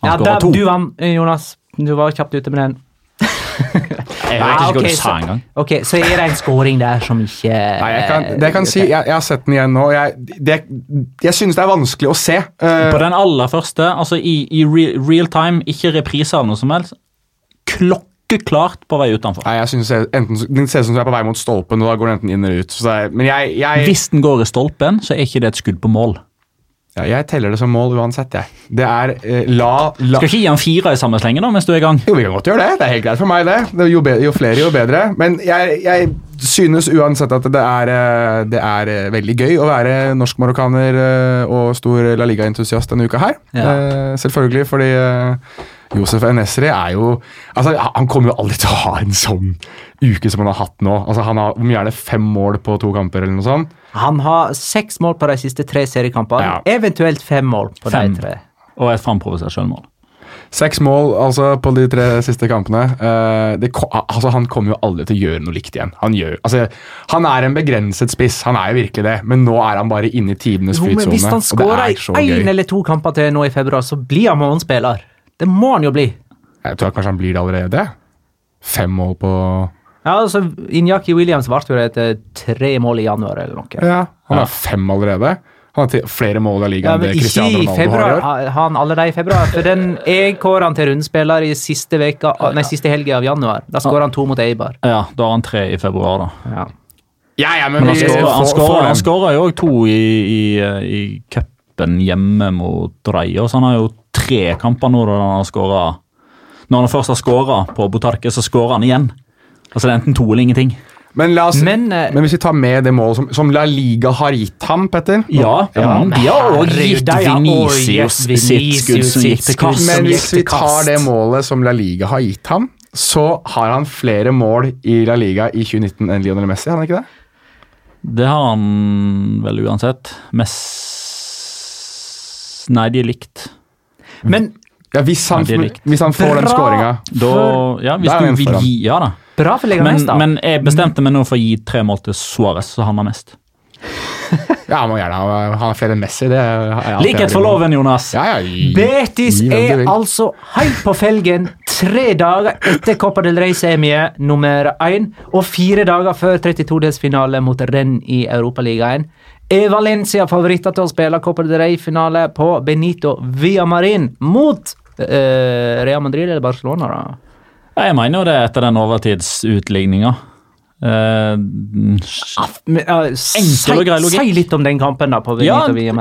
Han Ja, der, to. du vant, Jonas. Du var kjapt ute med den. Jeg vet Ah, ikke hva ok, du så- sa engang. Ok, Så er det en scoring der som ikke Nei, jeg kan, det jeg kan si, jeg, jeg har sett den igjen nå. Jeg, det, jeg synes det er vanskelig å se. Uh, På den aller første, altså i, i re, real time, ikke reprise av noe som helst, klokkeklart på vei utenfor. nei, jeg synes jeg, enten, Den ser ut som du er på vei mot stolpen, og da går den enten inn eller ut. Så det er, men jeg, jeg, Hvis den går i stolpen, så er ikke det et skudd på mål. Ja, jeg teller det som mål uansett, jeg. Det er eh, la, la Skal ikke gi han fire i samme slenge da, mens du er i gang. Jo, vi kan godt gjøre det. Det er helt greit for meg, det. det jo, bedre, jo flere, jo bedre. Men jeg, jeg synes uansett at det er, eh, det er eh, veldig gøy å være norsk-marokkaner eh, og stor La Liga-entusiast denne uka her. Ja. Eh, selvfølgelig, fordi Josef Enesri er jo altså, Han kommer jo aldri til å ha en sånn uke som han har hatt nå. Altså, han har om er fem mål på to kamper, eller noe sånt. Han har seks mål på de siste tre seriekampene. Ja. Eventuelt fem mål på Fem. de tre. Og et framprovosert selvmål. Seks mål altså, på de tre siste kampene. Uh, det, altså, han kommer jo aldri til å gjøre noe likt igjen. Han, gjør, altså, han er en begrenset spiss, han er jo virkelig det, men nå er han bare inne i tidenes flytsone. hvis han skårer er én eller to kamper til nå i februar, så blir han månedsspiller. Det må han jo bli. Jeg tror kanskje han blir det allerede. Fem mål på Ja, altså, Injaki Williams varte jo etter tre mål i januar eller noe. Ja, han har fem allerede. Han har flere mål i Ja, ligaen men enn Cristiano i februar, har i år. Han allerede i februar? For den Jeg kårer han til rundspiller i siste, veka, nei, siste helga av januar. Da skårer han to mot Eibar. Ja, da har han tre i februar, da. Ja. Ja, ja, men, Men han skåra jo òg to i, i, i cupen hjemme mot Reia, så han har jo tre kamper nå da han har skåra Når han først har skåra på Botarque, så skårer han igjen. Altså det er enten to eller ingenting. Men, la oss, men, Men, eh, hvis vi tar med det målet som, som La Liga har gitt ham, Petter Ja, ja de har òg gitt Venicius sitt skudd som gikk til kast. Men hvis vi tar det målet som La Liga har gitt ham, så har han flere mål i La Liga i 2019 enn Lionel Messi, har han ikke det? Det har han vel uansett. Mess... Nei, de er likt. Men Ja, Hvis han, likt. hvis han får den skåringa. Da, ja, hvis du vil gi Ja da. Bra for Men, Leganes, da. men jeg bestemte meg nå for å gi tre mål til Suárez, så han har mest. Ja, han må gjerne ha, ha flere enn Messi. Det er Likhet for loven, Jonas. Ja, ja, gi- Betis gi er altså helt på felgen tre dager etter Copa del Rey-semie nummer én og fire dager før 32-delsfinale mot Renn i Europaligaen. Er Valencia favoritter til å spille Copa del Rey-finale på Benito Villamarin mot eh, Real Madrid eller Barcelona? da? Ja, Jeg mener jo det etter den overtidsutligninga. Eh, uh, Enkel og grei logikk. si litt om den kampen da på ja,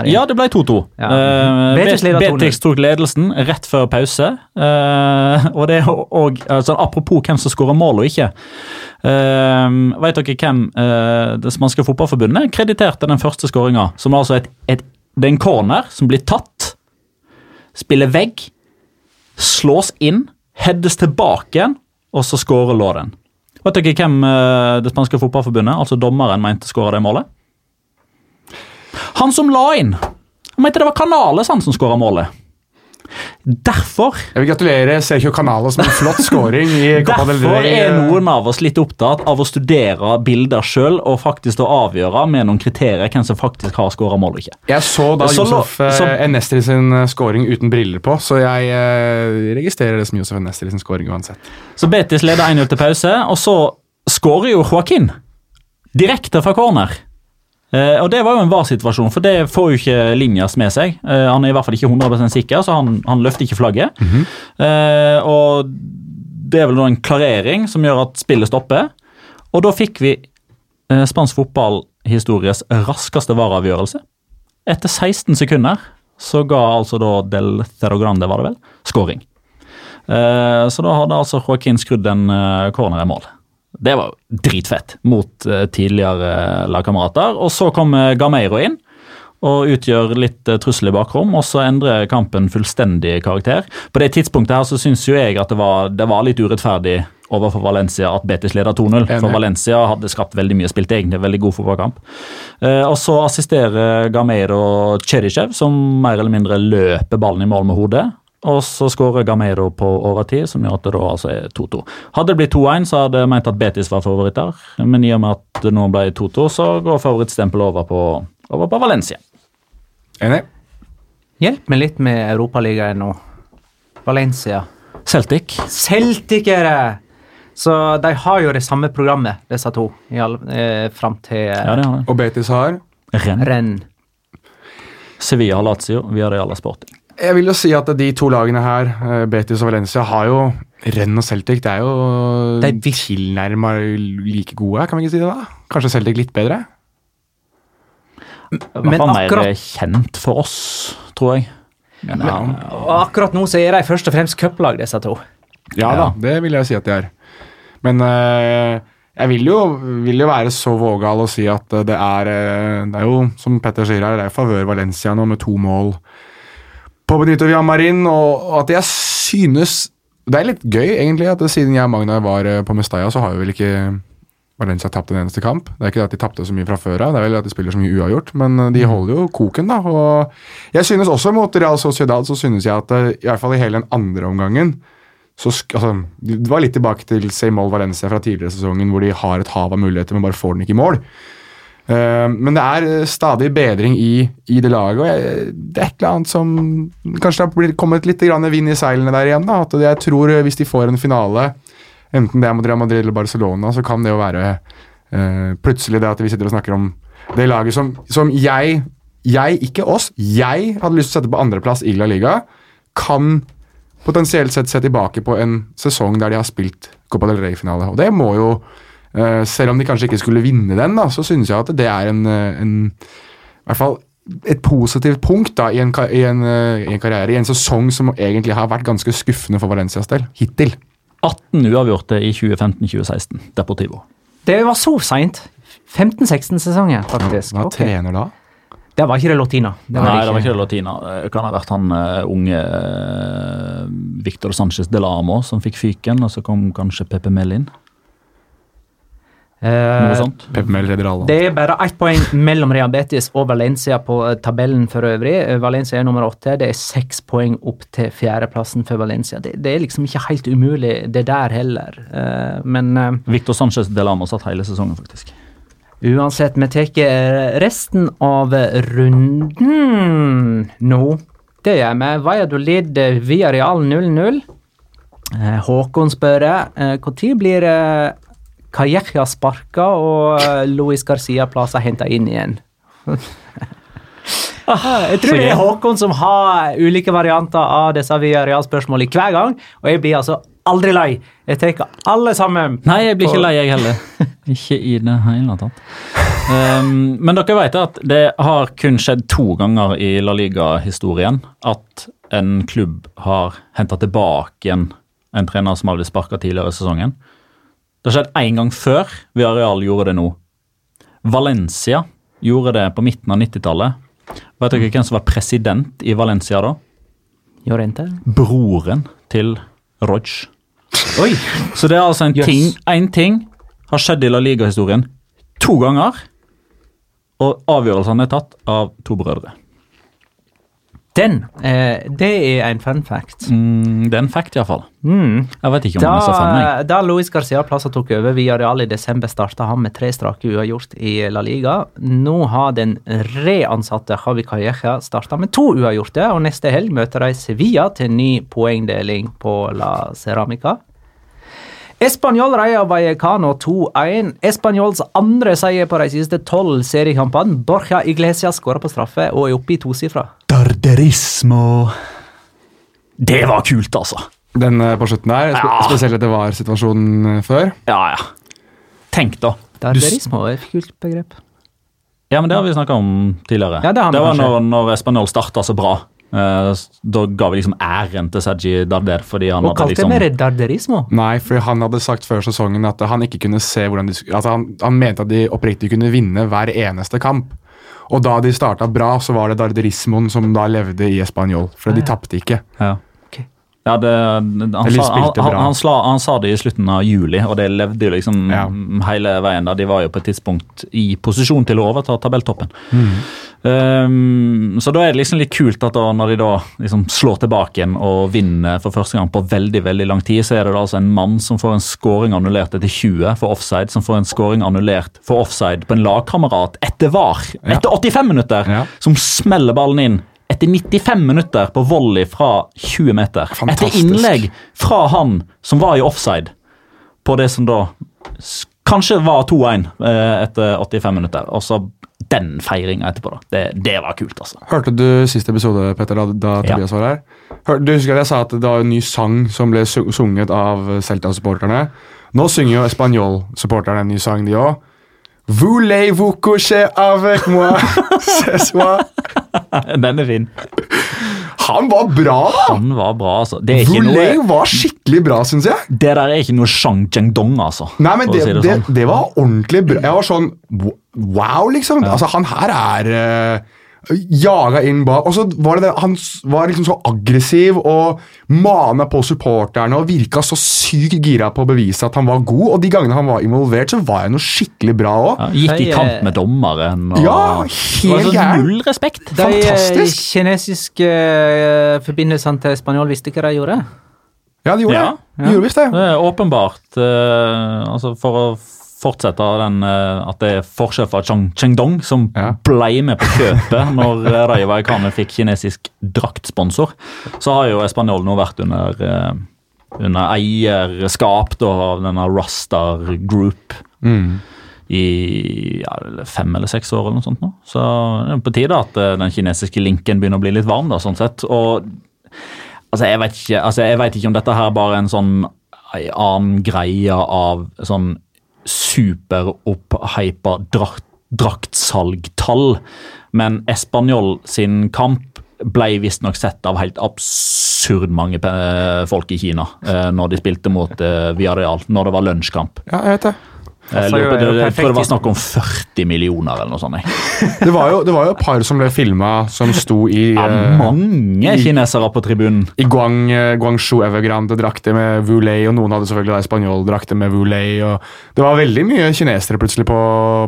ja, det ble 2-2. Ja. Uh, 2-0. Betis tok ledelsen rett før pause. Uh, og det og, altså, Apropos hvem som skårer mål og ikke. Uh, vet dere hvem uh, det spanske fotballforbundet krediterte den første skåringa? Som er altså et, et, det er en corner som blir tatt, spiller vegg, slås inn, heades tilbake igjen, og så skårer Låren. Vet dere hvem eh, det spanske fotballforbundet, altså dommeren, mente skåra det målet? Han som la inn. Han mente det var Canales han som skåra målet. Derfor Jeg vil gratulere Sergio Canales med en flott scoring i Copa del Derfor Rey. er noen av oss litt opptatt av å studere bilder sjøl og faktisk å avgjøre med noen kriterier hvem som faktisk har skåra mål og ikke. Jeg så da Så Josef eh, så- Enestri sin eh, scoring uten briller på, så jeg eh, registrerer det som Josef Enestri sin scoring uansett. Så Betis leder 1-0 til pause, og så skårer jo Joaquin direkte fra corner. Eh, og Det var jo en var-situasjon, for det får jo ikke Linjas med seg. Eh, han er i hvert fall ikke 100% sikker, så han, han løfter ikke flagget. eh, og Det er vel en klarering som gjør at spillet stopper. Og da fikk vi spansk fotballhistories raskeste vareavgjørelse. etter 16 sekunder så ga altså da Del Therogrande, var det vel, scoring. Eh, så da hadde altså Joaquin skrudd en corner i mål. Det var dritfett mot eh, tidligere lagkamerater. Og så kom eh, Gameiro inn og utgjør litt eh, trussel i bakrom, og så endrer kampen fullstendig karakter. På det tidspunktet her så syns jo jeg at det var, det var litt urettferdig overfor Valencia at Betis leder 2-0. For Valencia hadde skapt veldig mye, spilt egentlig veldig god fotballkamp. Eh, og så assisterer Gameiro Cherichev, som mer eller mindre løper ballen i mål med hodet. Og så skårer Gameiro på overtid, som gjør at det da altså er 2-2. Hadde det blitt 2-1, så hadde jeg ment at Betis var favoritter. Men i og med at det nå ble 2-2, så går favorittstempelet over på, over på Valencia. Enig? Hjelp meg litt med Europaligaen nå. Valencia. Celtic. Celtic er det! Så de har jo det samme programmet, disse to, i all, eh, fram til Ja, det har det. Og Betis har Renn. renn. Sevilla har Lazio, vi har det alle Sporting. Jeg vil jo si at de to lagene her, eh, Betis og Valencia, har jo Renn og Celtic. Det er jo Det er tilnærma like gode, kan vi ikke si det da? Kanskje Celtic litt bedre? Men Men akkurat mer kjent for oss, tror jeg. Men, ja. Og akkurat nå så er de først og fremst cuplag, disse to. Ja, da, det vil jeg si at de er. Men eh, jeg vil jo, vil jo være så vågal å si at det er eh, Det er jo, som Petter sier her, det er favør Valencia nå med to mål på Benito Villamarin, og, at jeg synes Det er litt gøy, egentlig, at siden jeg og Magna var eh, på Mestalla, så har jo vel ikke Valencia tapt en eneste kamp. Det er ikke det at de tapte så mye fra før av, det er vel at de spiller så mye uavgjort, men eh, de holder jo koken, da. Og jeg synes også mot Real Sociedad så synes jeg at eh, i hvert fall i hele den andre omgangen så altså, Det var litt tilbake til Seymour Valencia fra tidligere sesongen, hvor de har et hav av muligheter, men bare får den ikke i mål. Eh, men det er eh, stadig bedring i, i det laget, og jeg, det er et eller annet som Kanskje det har kommet litt vind i seilene der igjen. da, at Jeg tror eh, hvis de får en finale, enten det er mot Madrid eller Barcelona, så kan det jo være uh, plutselig det at vi sitter og snakker om det laget som, som jeg Jeg, ikke oss, jeg hadde lyst til å sette på andreplass i La Liga, kan potensielt sett se tilbake på en sesong der de har spilt Copa del Rey-finale. Og det må jo Selv om de kanskje ikke skulle vinne den, da, så synes jeg at det er en, eh, en I hvert fall et positivt punkt da, i en, i, en, eh, i en karriere, i en sesong som egentlig har vært ganske skuffende for Valencias del. Hittil. 18 uavgjorte i 2015-2016, Deportivo. Det var så seint. 15-16-sesongen, faktisk. Hva trener da? Det var ikke det Lotina. Det var Nei, det var ikke. det Lotina. Det kan ha vært han eh, unge uh, Victor Sanchez Delamo som fikk fyken, og så kom kanskje Pepe Mellin. Noe Eh, sånt. Pep Mel. Det er bare ett poeng mellom Real Betis og Valencia på eh, tabellen for øvrig. Eh, Valencia er nummer åtte. Det er seks poeng opp til fjerdeplassen for Valencia. Det, det er liksom ikke helt umulig, det der heller. Eh, Men eh, Victor Sanchez Delamo satt hele sesongen, faktisk. uansett, vi tar resten av runden nå. Det gjør vi. Valladolid via Real 0-0. Eh, Håkon spør når blir Calleja sparka og eh, Luis Garcia plasser henta inn igjen. Jeg tror det er Håkon som har ulike varianter av disse via Real-spørsmålene hver gang, og jeg blir altså aldri lei. Jeg tar alle sammen. Nei, jeg blir ikke lei, jeg heller. ikke i det hele tatt. Um, men dere vet at det har kun skjedd to ganger i La Liga-historien at en klubb har henta tilbake en, en trener som har blitt sparka tidligere i sesongen. Det har skjedd én gang før. Villarreal gjorde det nå. Valencia gjorde det på midten av 90-tallet. Vet dere hvem som var president i Valencia da? Jorente? Broren til Roj. Oi! Så det er altså en Yes. ting En ting har skjedd i La Liga-historien to ganger, og avgjørelsene er tatt av to brødre. Den, eh, det er en fun fact. Mm, det er en fact, iallfall. Mm. Jeg vet ikke om den er så fun. jeg. Da, da Luis Garcia Plaza tok over via Real i desember, starta han med tre strake uavgjort i La Liga. Nå har den reansatte Javi Calleja starta med to uavgjorte, og neste helg møter de Sevilla til ny poengdeling på La Ceramica. Español reier Vallecano 2-1. Españols andre seier på de siste tolv seriekampene. Borja Iglesias skåra på straffe og er oppe i tosifra. Darderismo. Det var kult, altså. Den eh, på slutten der, spe Ja. spesielt etter VAR-situasjonen eh, før. Ja, ja. Tenk, da. Darderismo er et kult begrep. Ja, men det har vi snakka om tidligere. Ja, det har vi var når, når Espanol starta så bra. Uh, da ga vi liksom æren til Saji Darder fordi han Og hadde kalte liksom det redarderismo. Nei, for han hadde sagt før sesongen at han ikke kunne se hvordan de altså han, han mente at de oppriktig kunne vinne hver eneste kamp. Og da de starta bra, så var det darderismoen som da levde i Español. For de tapte ikke. Ja. Ja, det, han, sa, han, han, han, sla, han sa det i slutten av juli, og det levde jo liksom Ja. hele veien. da De var jo på et tidspunkt i posisjon til å overta tabelltoppen. Mm. Um, så da er det liksom litt kult at da, når de da liksom slår tilbake igjen og vinner for første gang på veldig veldig lang tid, så er det da altså en mann som får en scoring annullert etter 20 for offside, som får en scoring annullert for offside på en lagkamerat etter VAR, etter 85 minutter, Ja. som smeller ballen inn. Etter 95 minutter på volley fra 20 meter. Fantastisk. Etter innlegg fra han som var i offside, på det som da kanskje var 2-1 eh, etter 85 minutter. Og så den feiringa etterpå, da. Det, det var kult, altså. Hørte du siste episode, Petter, da, da Ja. Tobias var her? Hør, du husker at jeg sa at det var en ny sang som ble sunget av Celta-supporterne? Nå synger jo Español-supporterne en ny sang, de òg. Voulez-vous coucher avec moi ce soir? Den er fin. Han var bra, da! Han var bra, altså. Det, Voulez noe, var skikkelig bra, syns jeg. det der er ikke noe Shang Cheng-dong, altså. Nei, men det, si det, sånn. det var ordentlig bra. Jeg var sånn Wow, liksom. Altså, han her er uh, jaga inn bak. Og så var det det, han var liksom så aggressiv og mana på supporterne og virka så sykt gira på å bevise at han var god. Og de gangene han var involvert, så var han noe skikkelig bra òg. Ja, gikk i kamp eh, med dommeren. Og, Ja, helt så gæren. Null respekt. De eh, kinesiske eh, forbindelsene til spanjol visste hva de gjorde. Ja, de gjorde Ja, det. De gjorde visst det. Det er åpenbart altså For å fortsette den eh, at det er forskjell fra Chang Chengdong, som Ja. ble med på kjøpet når uh, Rayo Vallecano fikk kinesisk draktsponsor, så har jo Español nå vært under eh, under eierskap da, av denne Rustar Group Mm. i ja, fem eller seks år eller noe sånt nå. Så det er på tide at eh, den kinesiske linken begynner å bli litt varm, da, sånn sett. Og altså, jeg vet ikke, altså, jeg vet ikke om dette her bare er en sånn en annen greie av sånn superopphypa drakt, draktsalgtall, men Español sin kamp ble visstnok sett av helt absurd mange eh, folk i Kina eh, når de spilte mot eh, Villarreal, når det var lunsjkamp. Ja, jeg vet det. Jeg, Altså, lurer er jeg tror det var snakk om 40 millioner eller noe sånt. Det var jo, det var jo et par som ble filma som sto i Ja, Mange mange kinesere på tribunen. I Guang, eh, Guangzhou Evergrande-drakter med Wulei, og noen hadde selvfølgelig da Spanjol-drakter med Wulei. Det var veldig mye kinesere plutselig på,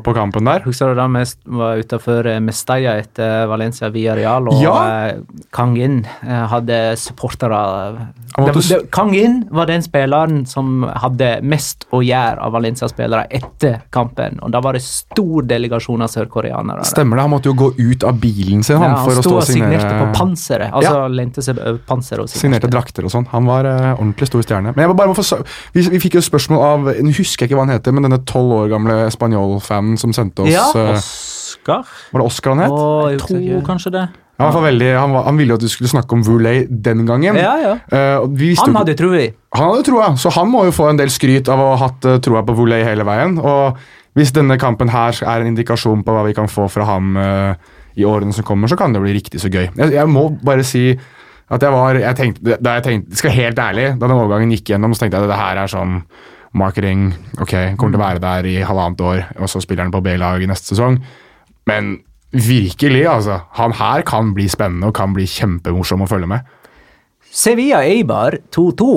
på kampen der. Husker du da vi var utenfor Mestalla etter Valencia via Real, og Ja. eh, Kang In eh, hadde supportere Det- det- Kang In var den spilleren som hadde mest å gjøre av Valencia-spillere etter kampen, og da var det stor delegasjon av sørkoreanere. Stemmer det, Han måtte jo gå ut av bilen sin han, Ja, han for å stå og og signerte på panseret. Altså lente seg over panseret og Signerte drakter og sånn. Han var uh, ordentlig stor stjerne. Men jeg bare må få, vi, vi fikk jo spørsmål av Nå husker jeg ikke hva han heter, men denne tolv år gamle Spanjol-fanen som sendte oss Ja. eh, Oscar? Var det Oscar han het? Å, Jeg jeg tror kanskje det. Han, var veldig, han, var, han ville jo at du skulle snakke om Voulay den gangen. Ja, ja. Uh, vi Han hadde tro i. Han hadde troa, så han må jo få en del skryt av å ha hatt eh, troa på Voulay hele veien. Og hvis denne kampen her er en indikasjon på hva vi kan få fra ham uh, i årene som kommer, så kan det bli riktig så gøy. Jeg, jeg må bare si at jeg var jeg tenkte, Da jeg tenkte, skal jeg helt ærlig, da den overgangen gikk gjennom, så tenkte jeg at det her er sånn marketing. Ok, kommer til å være der i halvannet år, og så spiller han på B-lag i neste sesong. Men virkelig, altså. Han her kan bli spennende og kan bli kjempemorsom å følge med. Sevilla Eibar 2-2.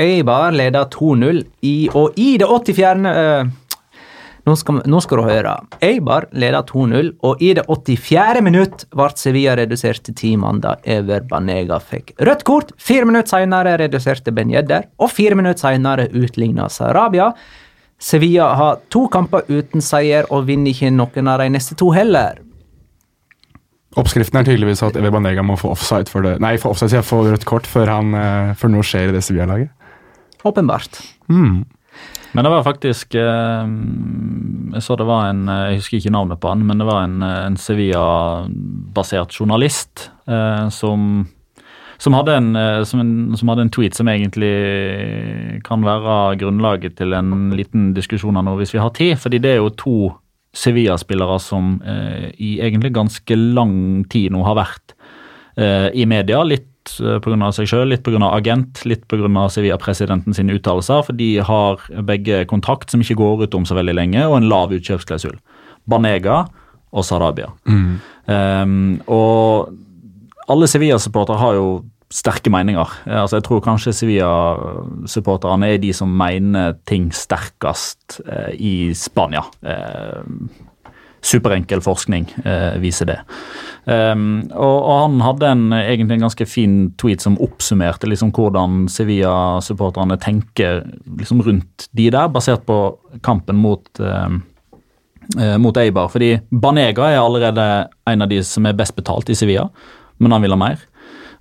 Eibar leder 2-0, i, og i det 84. eh, nå, skal, nå skal du høre. Eibar leder 2-0, og i det 84. minutt ble Sevilla redusert til ti mann da Ever Banega fikk rødt kort. Fire minutter senere reduserte Ben Jedder, og fire minutter senere utligna Sarabia. Sevilla har to kamper uten seier og vinner ikke noen av de neste to heller. Oppskriften er tydeligvis at Eva Banega må få offside for det Nei, for offside, så jeg, får rødt kort før, han, eh, før noe skjer i det Sevilla-laget. Åpenbart. Men det var faktisk eh, Jeg så det var en eh, Jeg husker ikke navnet på han, men det var en, en Sevilla-basert journalist eh, som som hadde, en, som, en, som hadde en tweet som egentlig kan være grunnlaget til en liten diskusjon av noe hvis vi har tid. Fordi det er jo to Sevilla-spillere som eh, i egentlig ganske lang tid nå har vært eh, i media. Litt eh, pga. seg sjøl, litt pga. agent, litt pga. Sevilla-presidenten sine uttalelser. For de har begge kontrakt som ikke går ut om så veldig lenge, og en lav utkjøpsklausul. Banega og Sarabia. Um, og alle Sevilla-supportere har jo sterke meninger. Eh, Altså, jeg tror kanskje Sevilla-supporterne er de som mener ting sterkest eh, i Spania. Eh, superenkel forskning eh, viser det. Um, og, og han hadde en, egentlig en ganske fin tweet som oppsummerte liksom hvordan Sevilla-supporterne tenker liksom rundt de der, basert på kampen mot eh, eh, mot Eibar. Fordi Banega er allerede en av de som er best betalt i Sevilla, men han vil ha mer.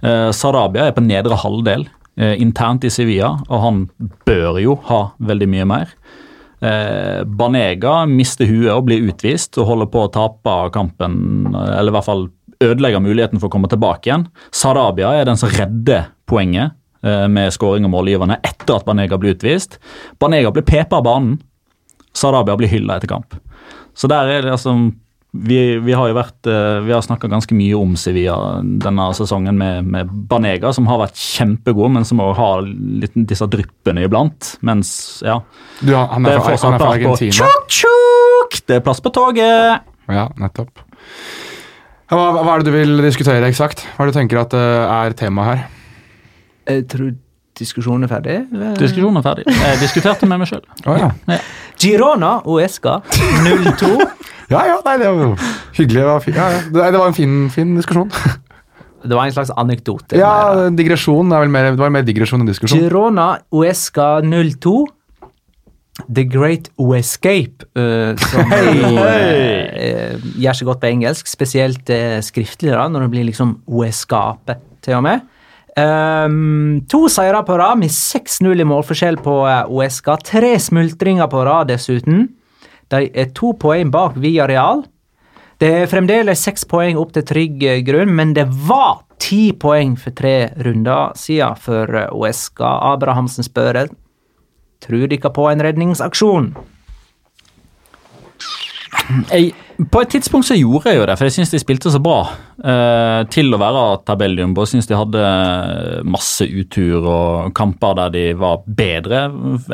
Eh, Sarabia er på nedre halvdel eh, internt i Sevilla, og han bør jo ha veldig mye mer. Eh, Banega mister huet og blir utvist og holder på å tape kampen, eller i hvert fall ødelegge muligheten for å komme tilbake igjen. Sarabia er den som redder poenget med skåring og målgiverne etter at Banega blir utvist. Banega blir pepa av banen. Sarabia blir hylla etter kamp. Så der er det altså vi, vi har jo vært eh, Vi har snakka ganske mye om Sevilla denne sesongen med, med Banega, som har vært kjempegod, men som òg har litt disse dryppene iblant. Mens, ja Du, han er fra, han er fra Argentina. tjuk, tjuk! Det er plass på toget! Ja, nettopp. Hva, hva er det du vil diskutere eksakt? Hva er det du tenker at eh, er temaet her? Jeg tror diskusjonen er ferdig. Diskusjonen er ferdig. Jeg diskuterte med meg sjøl. Oh, ja. Girona Uesca 02. ja, ja, nei, det var jo hyggelig. Det var, fi- ja, ja. Det, var en fin, fin diskusjon. Det var en slags anekdote. Ja, digresjon er vel mer, det var mer digresjon enn diskusjon. Girona Uesca 02. The Great Escape, uh, som jo, Uh, gjør seg godt på engelsk, spesielt uh, skriftlig, da, når det blir liksom Oescape, til og med. Um, to seire på rad, med 6-0 i målforskjell på OSK. Uesca. Tre smultringer på rad, dessuten. De er to poeng bak Via Real. Det er fremdeles seks poeng opp til trygg eh, grunn, men det var ti poeng for tre runder siden for OSK. Abrahamsen spør Tror dere på en redningsaksjon? Jeg, på et tidspunkt så gjorde jeg jo det, for jeg syns de spilte så bra. Eh, til å være tabelljumbo. Syns de hadde masse utur og kamper der de var bedre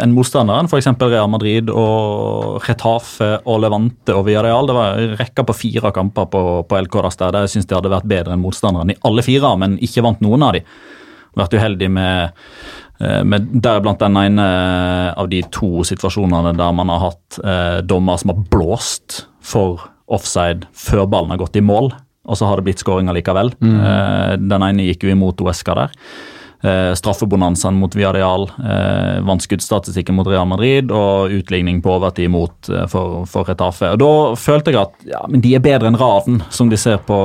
enn motstanderen. F.eks. Real Madrid og Retafe og Levante og Villarreal. Det var rekka på fire kamper på, på LK der. Der jeg syns de hadde vært bedre enn motstanderen i alle fire, men ikke vant noen av de. Vært uheldig med med Deriblant den ene av de to situasjonene der man har hatt eh, dommer som har blåst for offside før ballen har gått i mål, og så har det blitt skåringer likevel. Eh, den ene gikk jo imot Oesca der. Eh, straffebonanzaen mot Viadial, eh, vant skuddstatistikken mot Real Madrid og utligning på overtid mot eh, for, for Retafe. Og Da følte jeg at ja, men de er bedre enn Raven, som de ser på,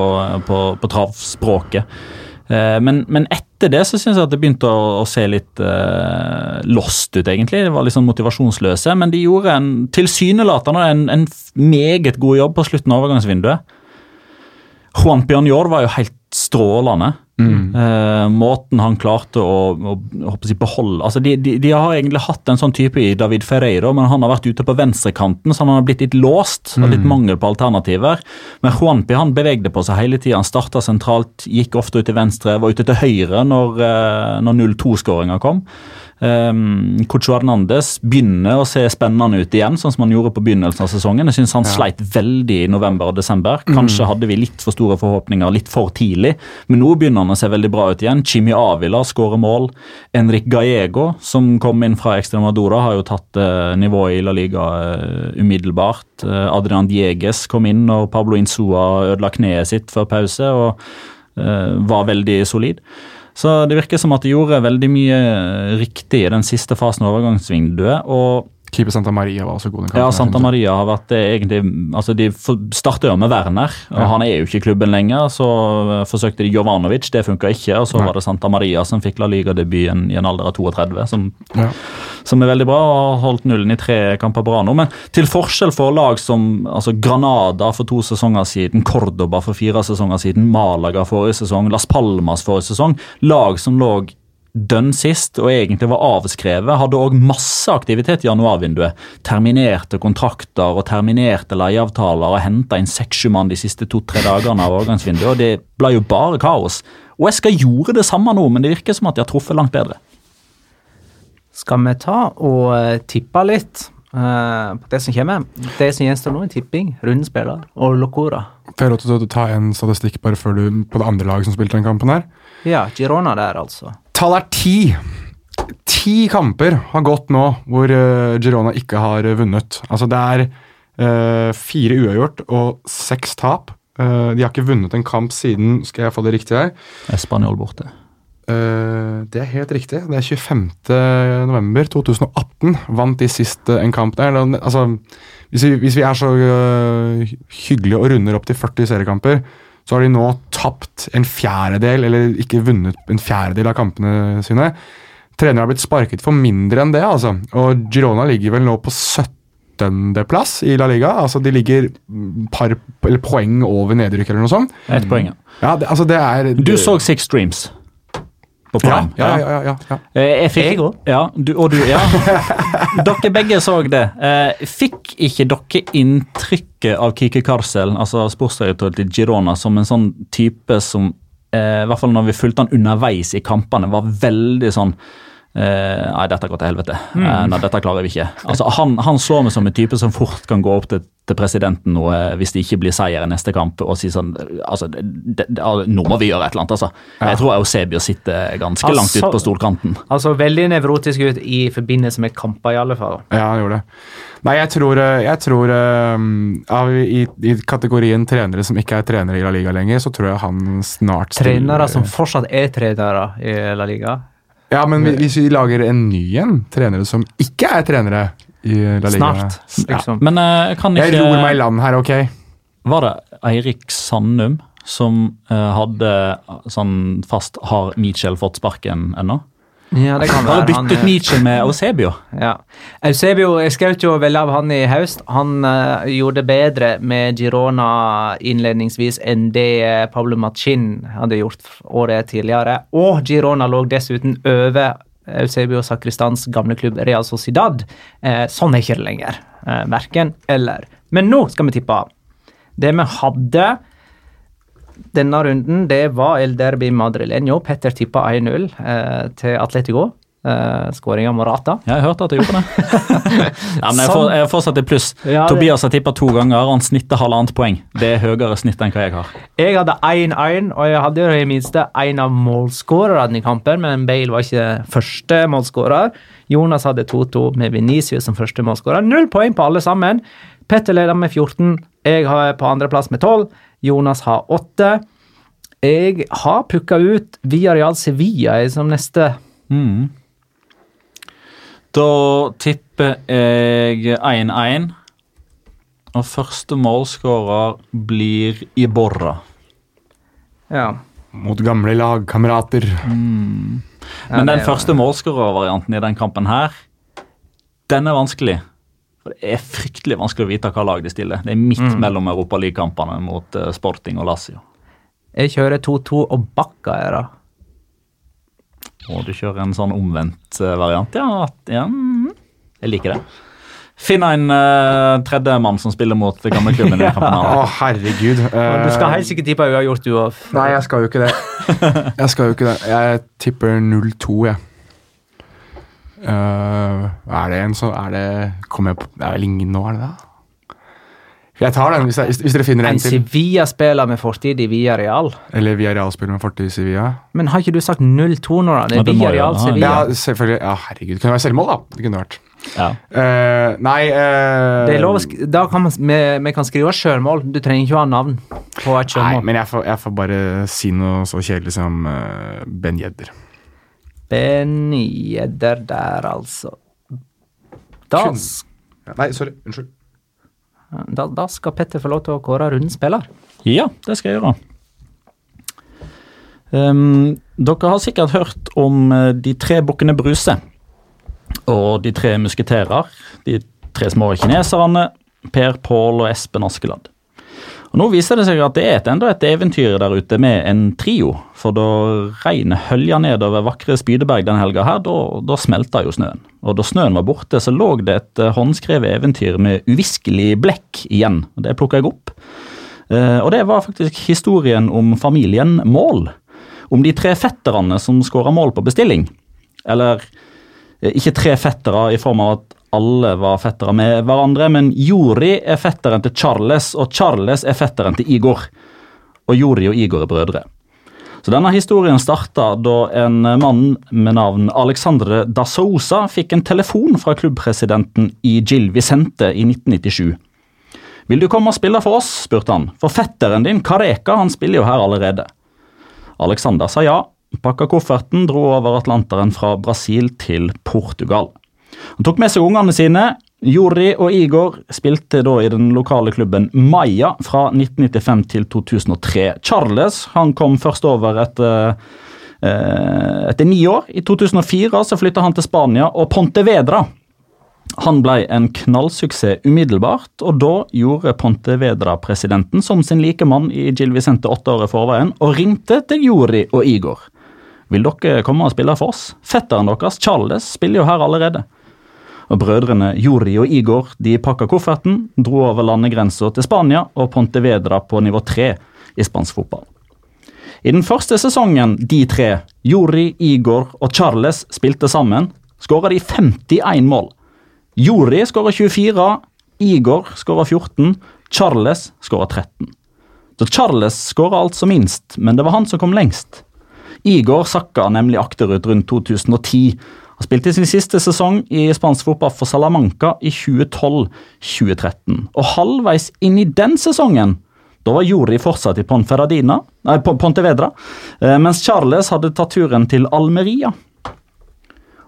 på, på travspråket. Eh, men, men etter det så syns jeg at det begynte å, å se litt uh, lost ut, egentlig. Det var litt sånn motivasjonsløse. Men de gjorde en tilsynelatende en, en meget god jobb på slutten av overgangsvinduet. Juan Pianjor var jo helt strålende. Eh, måten han klarte å, å, å beholde altså de, de, de har egentlig hatt en sånn type i David Ferreiro, men han har vært ute på venstrekanten, så han har blitt litt låst. og litt mangel på alternativer. Men Juanpi han bevegde på seg hele tida. Han starta sentralt, gikk ofte ut til venstre, var ute til høyre når, uh, når 0-2-skåringa kom. Um, Cocho Hernandez begynner å se spennende ut igjen, sånn som han gjorde på begynnelsen av sesongen. Jeg synes han sleit veldig i november og desember. Kanskje hadde vi litt for store forhåpninger litt for tidlig, men nå begynner han å se veldig bra ut igjen. Chimi Avila skårer mål. Enrik Gallego, som kom inn fra Extremadura, har jo tatt uh, nivået i La Liga uh, umiddelbart. Uh, Adrian Dieges kom inn, og Pablo Insua ødela kneet sitt før pause. og var veldig solid. Så det virker som at de gjorde veldig mye riktig i den siste fasen av overgangsvinduet. og Keeper Santa Maria var også god. ja, Santa. Maria har vært det egentlig altså De starta jo med Werner, og Ja. han er jo ikke i klubben lenger. Så eh, forsøkte de Jovanovic, det funka ikke. Og så Nei. var det Santa Maria som fikk La Liga-debuten i en alder av 32, som, Ja. som er veldig bra og har holdt nullen i tre kamper bra nå. Men til forskjell for lag som altså Granada for to sesonger siden, Cordoba for fire sesonger siden, Malaga forrige sesong, Las Palmas forrige sesong, lag som lå dønn sist og egentlig var avskrevet, hadde òg masse aktivitet i januarvinduet. Terminerte kontrakter og terminerte leieavtaler og henta inn seks-sju mann de siste to-tre dagene av overgangsvinduet. og Det ble jo bare kaos. Og Eska gjorde det samme nå, men det virker som at de har truffet langt bedre. Skal vi ta og eh, tippe litt eh, på det som kommer? Det som gjenstår nå, er tipping, rundens spiller og Locora. Får jeg lov til å ta en statistikk bare før du på det andre laget som spilte den kampen her? Ja, Girona der, altså. Tallet er ti. Ti kamper har gått nå hvor uh, Girona ikke har vunnet. Altså det er uh, fire uavgjort og seks tap. Uh, de har ikke vunnet en kamp siden Skal jeg få det riktig her? Spanjol borte. det er helt riktig. Det er 25. november 2018 vant de sist en kamp der. Altså, hvis vi, hvis vi er så hyggelige og runder opp til 40 seriekamper, så har de nå tapt en fjerdedel, eller ikke vunnet en fjerdedel av kampene sine. Trenere har blitt sparket for mindre enn det, altså. Og Girona ligger vel nå på 17.-plass i La Liga. Altså, de ligger par eller poeng over nedrykk eller noe sånt. Ett poeng, ja. ja det, altså, det er, du så Six Streams? På Prime. Ja, ja, ja. ja, Eh, Jeg fikk, ja, du, og du, ja. dere begge så det. Eh, fikk ikke dere inntrykket av Kiki Karsel, altså sportsdirektøren til Girona, som en sånn type som eh, i hvert fall når vi fulgte han underveis i kampene, var veldig sånn Uh, nei, dette går til helvete. Mm. Uh, nei, dette klarer vi ikke. Altså, han, han slår meg som en type som fort kan gå opp til, til presidenten nå, uh, hvis det ikke blir seier i neste kamp, og si sånn altså, det, det, Nå må vi gjøre et eller annet, altså. Ja. Jeg tror Eusebio sitter ganske altså, langt ute på stolkanten. Altså veldig nevrotisk ut i forbindelse med kamper, i alle fall. Ja, han gjorde det. Nei, jeg tror, jeg tror ja, i, i, kategorien trenere som ikke er trenere i La Liga lenger, så tror jeg han snart Trenere som fortsatt er trenere i La Liga? Ja, men hvis vi lager en ny en, trenere som ikke er trenere i La Liga Snart, liksom. Ja. Men uh, kan ikke Jeg ror meg i land her, ok? Var det Eirik Sandum som uh, hadde sånn fast Har Mitchell fått sparken ennå? Ja, det kan være. Bare bytte ut Nietzsche med Eusebio. Ja. Eusebio, Jeg skjøt jo veldig av han i høst. Han uh, gjorde det bedre med Girona innledningsvis enn det Pablo Machin hadde gjort året tidligere. Og Girona lå dessuten over Eusebio Sakristans gamle klubb Real Sociedad. Uh, sånn er ikke det lenger. Uh, verken eller. Men nå skal vi tippe. Det vi hadde denne runden det var El Derby Madrileño. Petter tippa 1-0 eh, til Atletico. Eh, Skåring av Morata. Ja, jeg hørte at du gjorde det. ja, men jeg, får, jeg er fortsatt i pluss. Ja, Tobias har tippa to ganger, og han snitter halvannet poeng. Det er høyere snitt enn hva jeg har. Jeg hadde 1-1, og jeg hadde jo i minste en av målskårerne i kampen, men Bale var ikke første målskårer. Jonas hadde 2-2 med Venicius som første målskårer. Null poeng på alle sammen. Petter leder med 14. Jeg har på andreplass med 12. Jonas har åtte. Jeg har plukka ut Villarreal Sevilla som neste. Mm. Da tipper jeg 1-1. Og første målskårer blir Iborra. Ja. Mot gamle lagkamerater. Mm. Men ja, den første målskårervarianten i den kampen her, den er vanskelig. For Det er fryktelig vanskelig å vite hva lag de stiller. Det er midt mm. mellom europaligakampene mot uh, Sporting og Lazio. Jeg kjører 2-2 og Bakka er det. Og du kjører en sånn omvendt uh, variant? Ja, ja, mm, jeg liker det. Finn en uh, tredjemann som spiller mot gamleklubben. Å, oh, herregud. Uh, du skal helt sikkert tippe uavgjort, du òg. Nei, jeg skal jo ikke det. Jeg skal jo ikke det. Jeg tipper 0-2, jeg. Uh, er det en sånn Er det Kommer jeg på Det er vel ingen nå, er det det? Jeg tar den, hvis, jeg, hvis dere finner en, en til. En Sevilla-spiller med fortid i Villarreal. Eller Villarreal-spiller med fortid i Sevilla. Men har ikke du sagt 0-2 nå, da? Det er Villarreal-Sevilla. Ja, selvfølgelig. Ja, herregud. Det kunne vært selvmål, da. Det kunne vært. Ja. Uh, nei uh, Det er lov Da kan man, vi, vi kan skrive sjølmål. Du trenger ikke å ha navn på et sjølmål. Nei, men jeg får, jeg får, bare si noe så kjedelig som uh, Ben Jedder. Ben Jedder der, altså. Da Nei, sorry. Unnskyld. Da, da, skal Petter få lov til å kåre rundens spiller. Ja, det skal jeg gjøre. Um, dere har sikkert hørt om eh, De tre bukkene Bruse og De tre musketerer. De tre små kineserne, Per Pål og Espen Askeladd. Og Nå viser det seg at det er et, enda et eventyr der ute med en trio. For da regnet hølja nedover vakre Spydeberg den helga her, da, da smelta jo snøen. Og da snøen var borte, så lå det et eh, håndskrevet eventyr med uviskelig blekk igjen. og Det plukka jeg opp. Eh, og det var faktisk historien om familien Mål. Om de tre fetterne som skåra mål på bestilling. Eller eh, ikke tre fettere i form av at alle var fettere med hverandre, men Jori er fetteren til Charles, og Charles er fetteren til Igor. Og Jori og Igor er brødre. Så Denne historien starta da en mann med navn Alexandre da fikk en telefon fra klubbpresidenten i Gil Vicente i 1997. Vil du komme og spille for oss, spurte han, for fetteren din Kareka, han spiller jo her allerede. Alexander sa ja, pakka kofferten, dro over Atlanteren fra Brasil til Portugal. Han tok med seg ungene sine. Jori og Igor spilte da i den lokale klubben Maya fra 1995 til 2003. Charles han kom først over etter, eh, etter ni år. I 2004 så flytta han til Spania og Pontevedra. Han ble en knallsuksess umiddelbart, og da gjorde Pontevedra-presidenten som sin like mann i Gil Vicente åtte år i forveien, og ringte til Jori og Igor. Vil dere komme og spille for oss? Fetteren deres, Charles, spiller jo her allerede. Og Brødrene Juri og Igor de pakka kofferten, dro over landegrensa til Spania og Pontevedra på nivå tre i spansk fotball. I den første sesongen de tre, Juri, Igor og Charles, spilte sammen, skåra de 51 mål. Juri skåra 24, Igor skåra 14, Charles skåra 13. Så Charles skåra altså minst, men det var han som kom lengst. Igor sakka nemlig akterut rundt 2010 han spilte sin siste sesong i spansk fotball for Salamanca i 2012-2013. Og halvveis inn i den sesongen da var Jori fortsatt i nei, Pontevedra, eh, mens Charles hadde tatt turen til Almeria.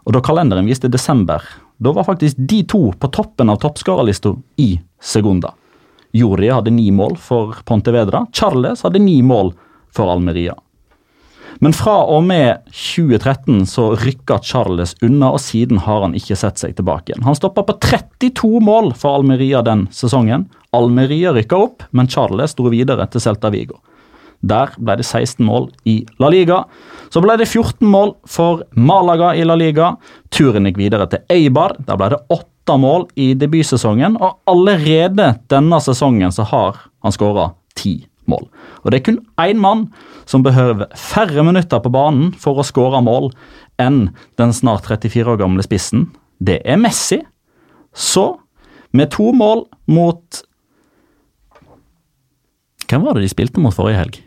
Og Da kalenderen viste desember, da var faktisk de to på toppen av toppskårerlista i Segunda. Jori hadde ni mål for Pontevedra, Charles hadde ni mål for Almeria. Men fra og med 2013 så rykka Charles unna, og siden har han ikke sett seg tilbake igjen. Han stoppa på 32 mål for Almeria den sesongen. Almeria rykka opp, men Charles dro videre til Celta Vigo. Der ble det 16 mål i La Liga. Så ble det 14 mål for Malaga i La Liga. Turen gikk videre til Eibar. Der ble det 8 mål i debutsesongen, og allerede denne sesongen så har han skåra 10 mål. Og det er kun én mann som behøver færre minutter på banen for å skåre mål enn den snart 34 år gamle spissen. Det er Messi. Så, med to mål mot Hvem var det de spilte mot forrige helg?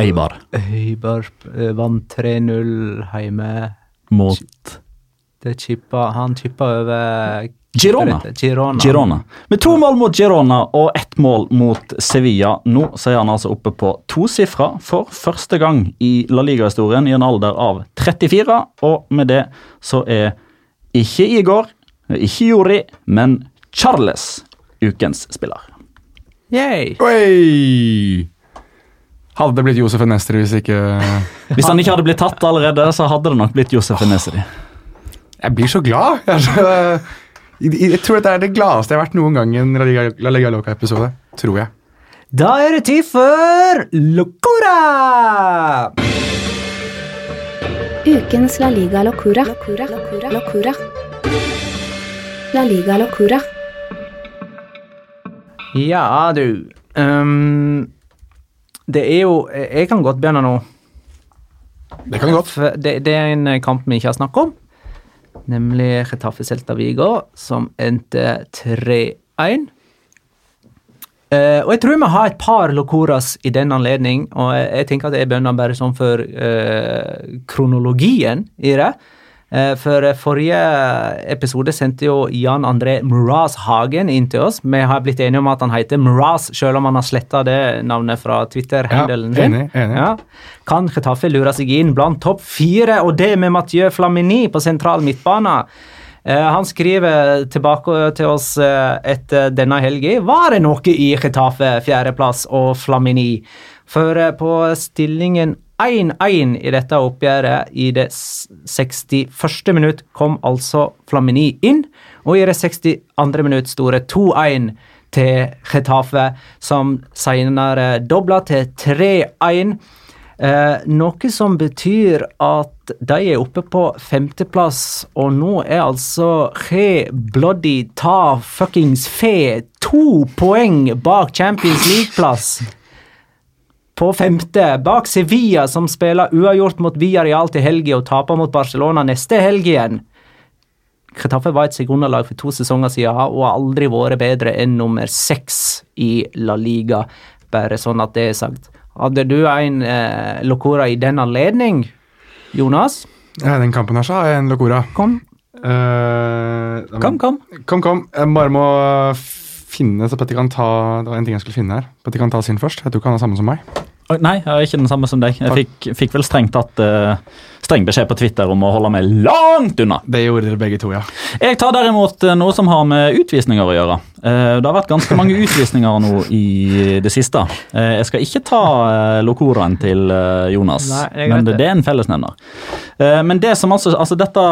Øybar. Øybar eh, vant 3-0 hjemme. Mot Det chippa, Han chippa over Girona. Girona. Girona. Med to mål mot Girona og ett mål mot Sevilla. Nå så er han altså oppe på tosifra for første gang i La Liga-historien i en alder av 34. Og med det så er ikke Igor, ikke Jori, men Charles ukens spiller. Yay. Oi! Hadde det blitt Josef Nestri hvis ikke Hvis han ikke hadde blitt tatt allerede, så hadde det nok blitt Josef Nestri. Jeg blir så glad. Jeg er så jeg tror dette er det gladeste jeg har vært noen gang i en La Liga Loca-episode. Tror jeg. Da er det tid for Locora! Ukens La Liga Locura. Locura. Locura. Locura. La Liga Locura. Ja, du um, Det er jo Jeg kan godt begynne nå. Det kan du godt. Det, det er en kamp vi ikke har snakket om nemlig Chetaffe Celta Vigo, som endte 3-1. Uh, eh, og jeg tror vi har et par locoras i den anledning, og jeg, jeg tenker at jeg begynner bare sånn for uh, kronologien i det. Eh, for forrige episode sendte jo Jan André Mraz Hagen inn til oss. Vi har blitt enige om at han heter Mraz, selv om han har sletta det navnet fra Twitter-handelen ja, enig, enig. Ja. Kan Chetaffe lure seg inn blant topp fire, og det med Mathieu Flamini på sentral midtbane? Eh, han skriver tilbake til oss eh, etter denne helga. Var det noe i Chetaffe, fjerdeplass og Flamini? For på stillingen 1-1 i dette oppgjøret. I det 61. minutt kom altså Flamini inn, og i det 62. minutt store 2-1 til Getafe, som senere dobla til 3-1. Eh, noe som betyr at de er oppe på femteplass, og nå er altså He Bloody Ta fuckings Fe to poeng bak Champions League-plass. På femte, bak Sevilla, som spiller uavgjort mot Villarreal til helga og taper mot Barcelona neste helg igjen. Kretaffe var et sekunderlag for to sesonger siden og har aldri vært bedre enn nummer seks i La Liga. Bare sånn at det er sagt. Hadde du en eh, Locora i den anledning, Jonas? Ja, den kampen her så har jeg en Locora. Kom. Uh, Kom, kom. Kom, kom. Jeg bare må finne så Petter kan ta Det var en ting jeg skulle finne her. Petter kan ta sin først. Jeg tror ikke han er samme som meg. Nei, jeg er ikke den samme som deg. Jeg fikk, fikk vel strengt tatt uh, streng beskjed på Twitter om å holde meg langt unna. Det gjorde dere begge to, ja. Jeg tar derimot eh, noe som har med utvisninger å gjøre. Uh, Det har vært ganske mange utvisninger nå i det siste. Uh, Jeg skal ikke ta locoraen til Jonas, Nei, men det. det er en fellesnevner. Eh, Men det som altså, altså dette,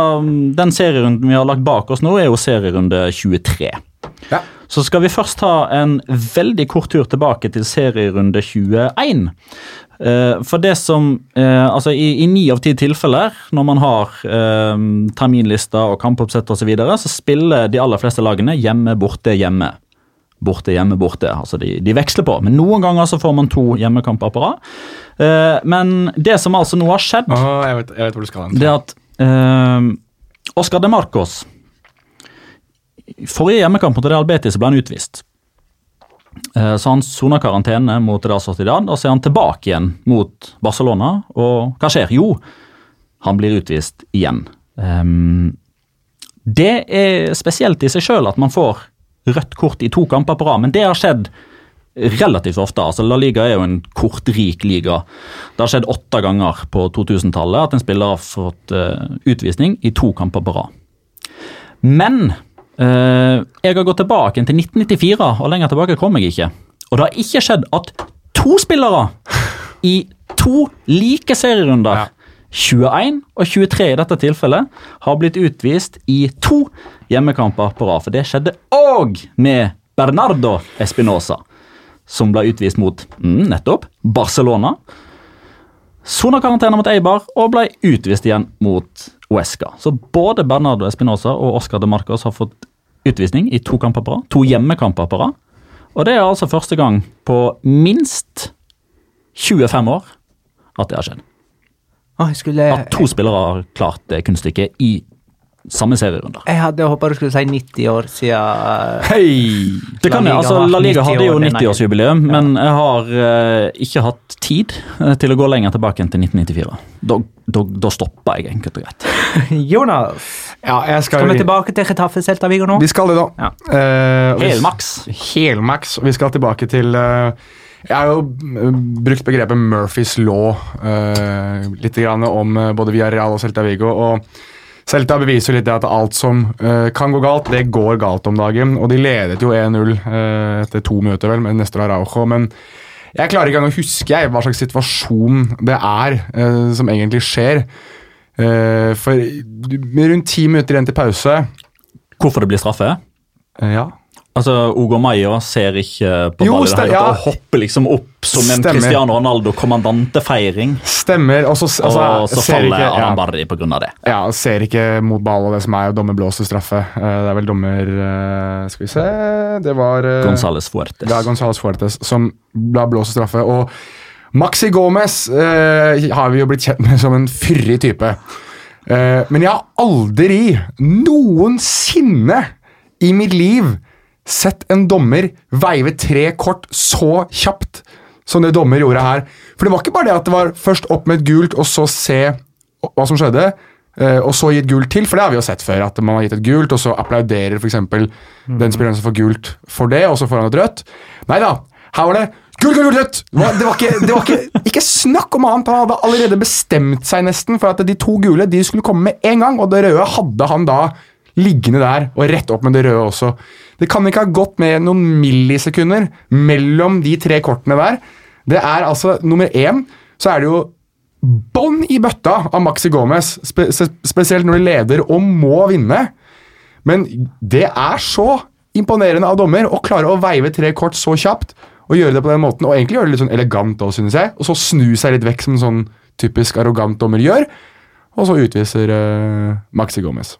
den serierunden vi har lagt bak oss nå, er jo serierunde 23. Ja. Så skal vi først ta en veldig kort tur tilbake til serierunde 21. Eh, For det som eh, Altså, i, ni av ti tilfeller, når man har eh, terminlister og kampoppsett osv., så, videre, så spiller de aller fleste lagene hjemme, borte, hjemme. Borte, hjemme, borte. Altså de, de veksler på. Men noen ganger så får man to hjemmekamper på rad. Eh, men det som altså nå har skjedd, Åh, jeg, vet, jeg vet det er at eh, Oscar de Marcos Forrige hjemmekamp mot Real Betis ble han utvist. Eh, Så han soner karantene mot Real Sociedad, og så er han tilbake igjen mot Barcelona. Og hva skjer? Jo, han blir utvist igjen. Det er spesielt i seg sjøl at man får rødt kort i to kamper på rad, men det har skjedd relativt ofte. altså La Liga er jo en kortrik liga. Det har skjedd åtte ganger på 2000-tallet at en spiller har fått eh, utvisning i to kamper på rad. Men jeg har gått tilbake til 1994, og lenger tilbake kom jeg ikke. Og det har ikke skjedd at to spillere i to like serierunder, 21 og 23 i dette tilfellet, har blitt utvist i to hjemmekamper på rad. For det skjedde òg med Bernardo Espinosa, som ble utvist mot mm, nettopp Barcelona. Sona karantene mot Eibar og ble utvist igjen mot Uesca. Så både Bernardo Espinosa og Oscar de Marcos har fått utvisning i to kamper på rad. To hjemmekamper på rad. Og det er altså første gang på minst 25 år at det har skjedd. Ah, skulle, At to spillere har klart det kunststykket i samme serierunder. jeg hadde håpa du skulle si 90 år siden Hei! Det kan jeg, altså La Liga hadde jo år, den er- 90-årsjubileum, men jeg har uh, ikke hatt tid eh, til å gå lenger tilbake enn til 1994. Da, da, da stoppa jeg enkelt og greit. Jonas, Ja, jeg skal, skal vi tilbake til Chetaffe Celta nå? Vi skal det, da. Ja. Uh, Helmaks. Helmaks. Vi skal tilbake til uh, Jeg har jo eh, brukt begrepet Murphys law uh, litt grann om eh, både Villarreal og Celta Vigo. og Celta beviser litt det at alt som uh, kan gå galt, det går galt om dagen. Og de ledet jo 1-0 uh, etter to minutter vel, med Nestor Araujo. Men jeg klarer ikke engang å huske jeg, hva slags situasjon det er uh, som egentlig skjer. Eh, for rundt ti minutter igjen til pause Hvorfor det blir straffe? eh, Ja. Altså, Ogo Mayo ser ikke på Jo, ballen i det stem- hele tatt ja. og hopper liksom opp som en Stemmer. Cristiano Ronaldo-kommandantefeiring. Stemmer. Og så, altså, og så faller ikke- ja. Barri pga. det. Ja, ser ikke mot ball og det som er dommer blåser straffe. Eh, Det er vel dommer eh, Skal vi se Det var uh, Gonzales Fuertes. Ja, Gonzales Fuertes som la blåse straffe. Og Maxi Gomez eh, har vi jo blitt kjent med som en fyrig type. Eh, men jeg har aldri noensinne i mitt liv sett en dommer veive tre kort så kjapt som det dommer gjorde her. For det var ikke bare det at det var først opp med et gult, og så se hva som skjedde, eh, og så gi et gult til, for det har vi jo sett før. At man har gitt et gult, og så applauderer f.eks. den spilleren som får gult for det, og så får han et rødt. Nei da, her var det gult, gult, gult, rødt! Det var, det var, ikke, det var ikke, ikke snakk om annet. Han hadde allerede bestemt seg nesten for at de to gule de skulle komme med en gang, og det røde hadde han da liggende der, og rett opp med det røde også. Det kan ikke ha gått med noen millisekunder mellom de tre kortene der. Det er altså nummer én, så er det jo bånn i bøtta av Maxi Gomez, spe, spesielt når de leder og må vinne. Men det er så imponerende av dommer å klare å veive tre kort så kjapt og gjøre det på den måten, og egentlig gjøre det litt sånn elegant òg, synes jeg, og så snu seg litt vekk som en sånn typisk arrogant dommer gjør, og så utviser uh, Maxi Gomez.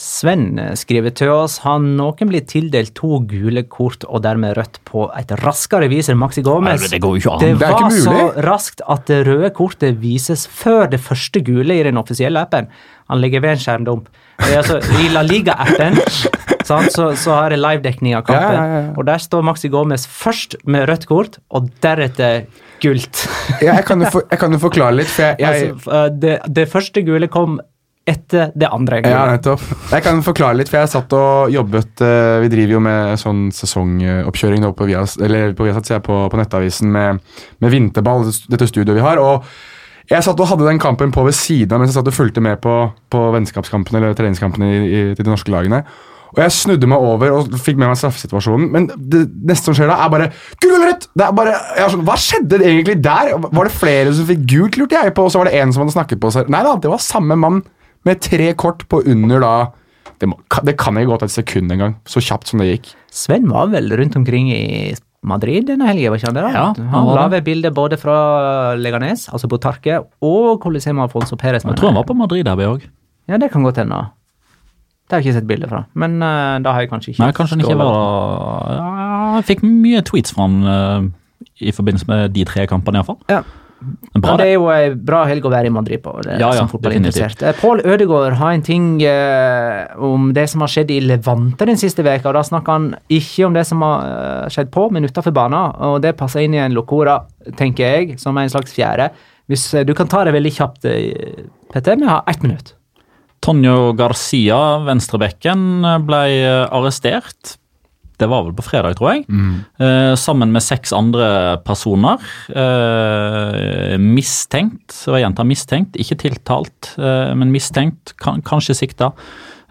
Sven skriver til oss han noen blir tildelt to gule kort og dermed rødt på et raskere vis enn Maxi Gomez. Nei, det går jo ikke an. Det Det var så raskt at det røde kortet vises før det første gule i den offisielle appen. Han ligger ved en skjermdump. Er altså, I La Liga-appen så, så har det livedekning av kampen, Ja, ja, ja. og der står Maxi Gomez først med rødt kort, og deretter gult. Ja, jeg, kan for, jeg kan jo forklare litt, for jeg, jeg altså, eh, det, det første gule kom etter det andre. Ja, nettopp. Jeg kan forklare litt, for jeg satt og jobbet eh, Vi driver jo med sånn sesongoppkjøring nå på Vias, eller på Viasat, jeg, på, på Nettavisen med, med vinterball, dette studioet vi har. og jeg satt og hadde den kampen på ved siden av mens jeg satt og fulgte med på, på vennskapskampene eller treningskampene i, i, til de norske lagene. Og jeg snudde meg over og fikk med meg straffesituasjonen, men det neste som skjer da, er bare gul eller rødt! Det er bare, sånn, Hva skjedde egentlig der? Var det flere som fikk gult, lurte jeg på, og så var det en som hadde snakket på seg Nei da, det var samme mann med tre kort på under da Det, må, det kan ikke gå til et sekund engang, så kjapt som det gikk. Sven var vel rundt omkring i Madrid denne helga, var ikke han det? da? Ja, han han la ved bilder både fra Leganes, altså Botarque, og Coliseo Alfonso Perez. Jeg tror han var på Madrid Derby òg. Ja, det kan godt hende. Det har jeg ikke sett bilde fra, men uh, da har jeg kanskje ikke Nei, kanskje han ikke var ja, Jeg fikk mye tweets fra han uh, i forbindelse med de tre kampene, iallfall. Ja. Bra, det er jo ei bra helg å være i Madrid på, det, Ja, ja, som. Eh, Pål Ødegaard har en ting eh, om det som har skjedd i Levante den siste veka, og Da snakker han ikke om det som har eh, skjedd på, men utafor banen. Og det passer inn i en locora, tenker jeg, som er en slags fjerde. Hvis eh, Du kan ta det veldig kjapt, eh, Petter. Vi har ett minutt. Tonjo Garcia, venstrebekken, ble arrestert. Det var vel på fredag, tror jeg. Eh, sammen med seks andre personer. Eh, mistenkt, og jeg gjentar mistenkt, ikke tiltalt, eh, men mistenkt, kan, kanskje sikta.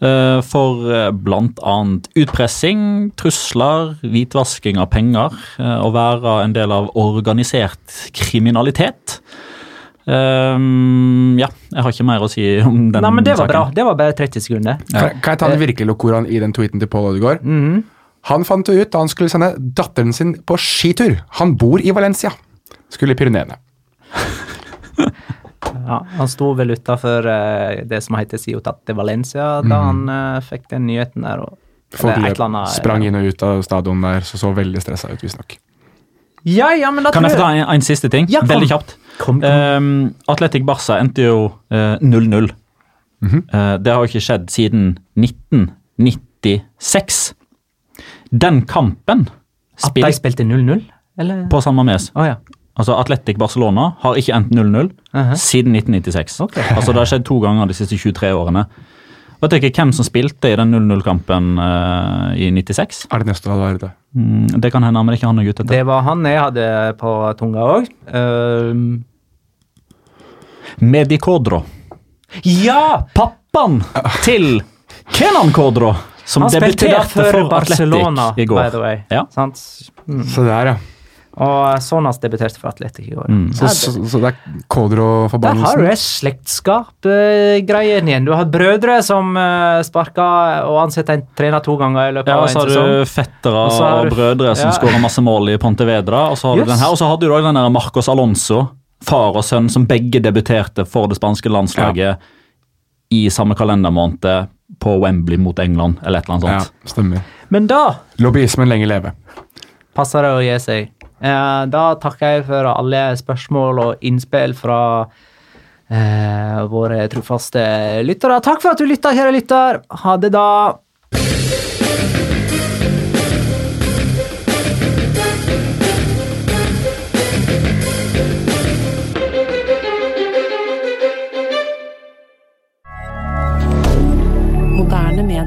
eh, for bl.a. blant annet utpressing, trusler, hvitvasking av penger, eh, å være en del av organisert kriminalitet. Um, ja, jeg har ikke mer å si om den Nei, men Det var saken. bra. Det var bare 30 sekunder. Kan, kan jeg ta den virkelige lokoraen i den tweeten til Pål Ødegaard? Han fant det ut da han skulle sende datteren sin på skitur. Han bor i Valencia. Skulle i Pyreneene. Ja, Han sto vel utafor det som heter Ciotat de Valencia da han eh, fikk den nyheten der. Og, Folk et løp, eller annet- sprang inn og ut av stadion der, så så veldig stressa ut, visstnok. Ja, ja, men da Kan jeg få ta en, en siste ting? Ja, kom. Veldig kjapt. Kom, kom. Um, Atletic Barca endte jo eh, 0-0. Eh, det har jo ikke skjedd siden 1996. Den kampen At de spilte 0-0? På San Mames. Oh, ja. Altså Atletic Barcelona har ikke endt 0-0 Mhm. siden 1996. Okay. Altså Det har skjedd to ganger de siste 23 årene. Vet ikke hvem som spilte i den 0-0-kampen uh, i 96? Er det vært det? Mm, det kan hende, men det er ikke han jeg er ute etter. Det var han jeg hadde på tunga òg. Um, Medikodro. ja! Pappaen til Kenan Kodro, som Han debuterte for for Barcelona, Atletic i går. by the way. Ja. Sant? Mm. Så der, ja. Og Sonas debuterte for Atletic i går. Mm. Så, så, så, det- så det er der har du en slektskap-greien igjen. Du har brødre som uh, sparker og ansetter en trener to ganger i løpet Ja, av og en så har du fettere Og og brødre som ja. skårer masse mål i Pontevedra. Og så har du Yes. den her, og så hadde du også den der Marcos Alonso, far og sønn, som begge debuterte for det spanske landslaget i samme kalendermåned på Wembley mot England, eller et eller annet sånt. Ja, stemmer. Men da Lobbyismen lenge leve. passer det å gi seg. Eh, da takker jeg for alle spørsmål og innspill fra eh, våre trofaste lyttere. Takk for at du lytta, kjære lytter. Ha det, da.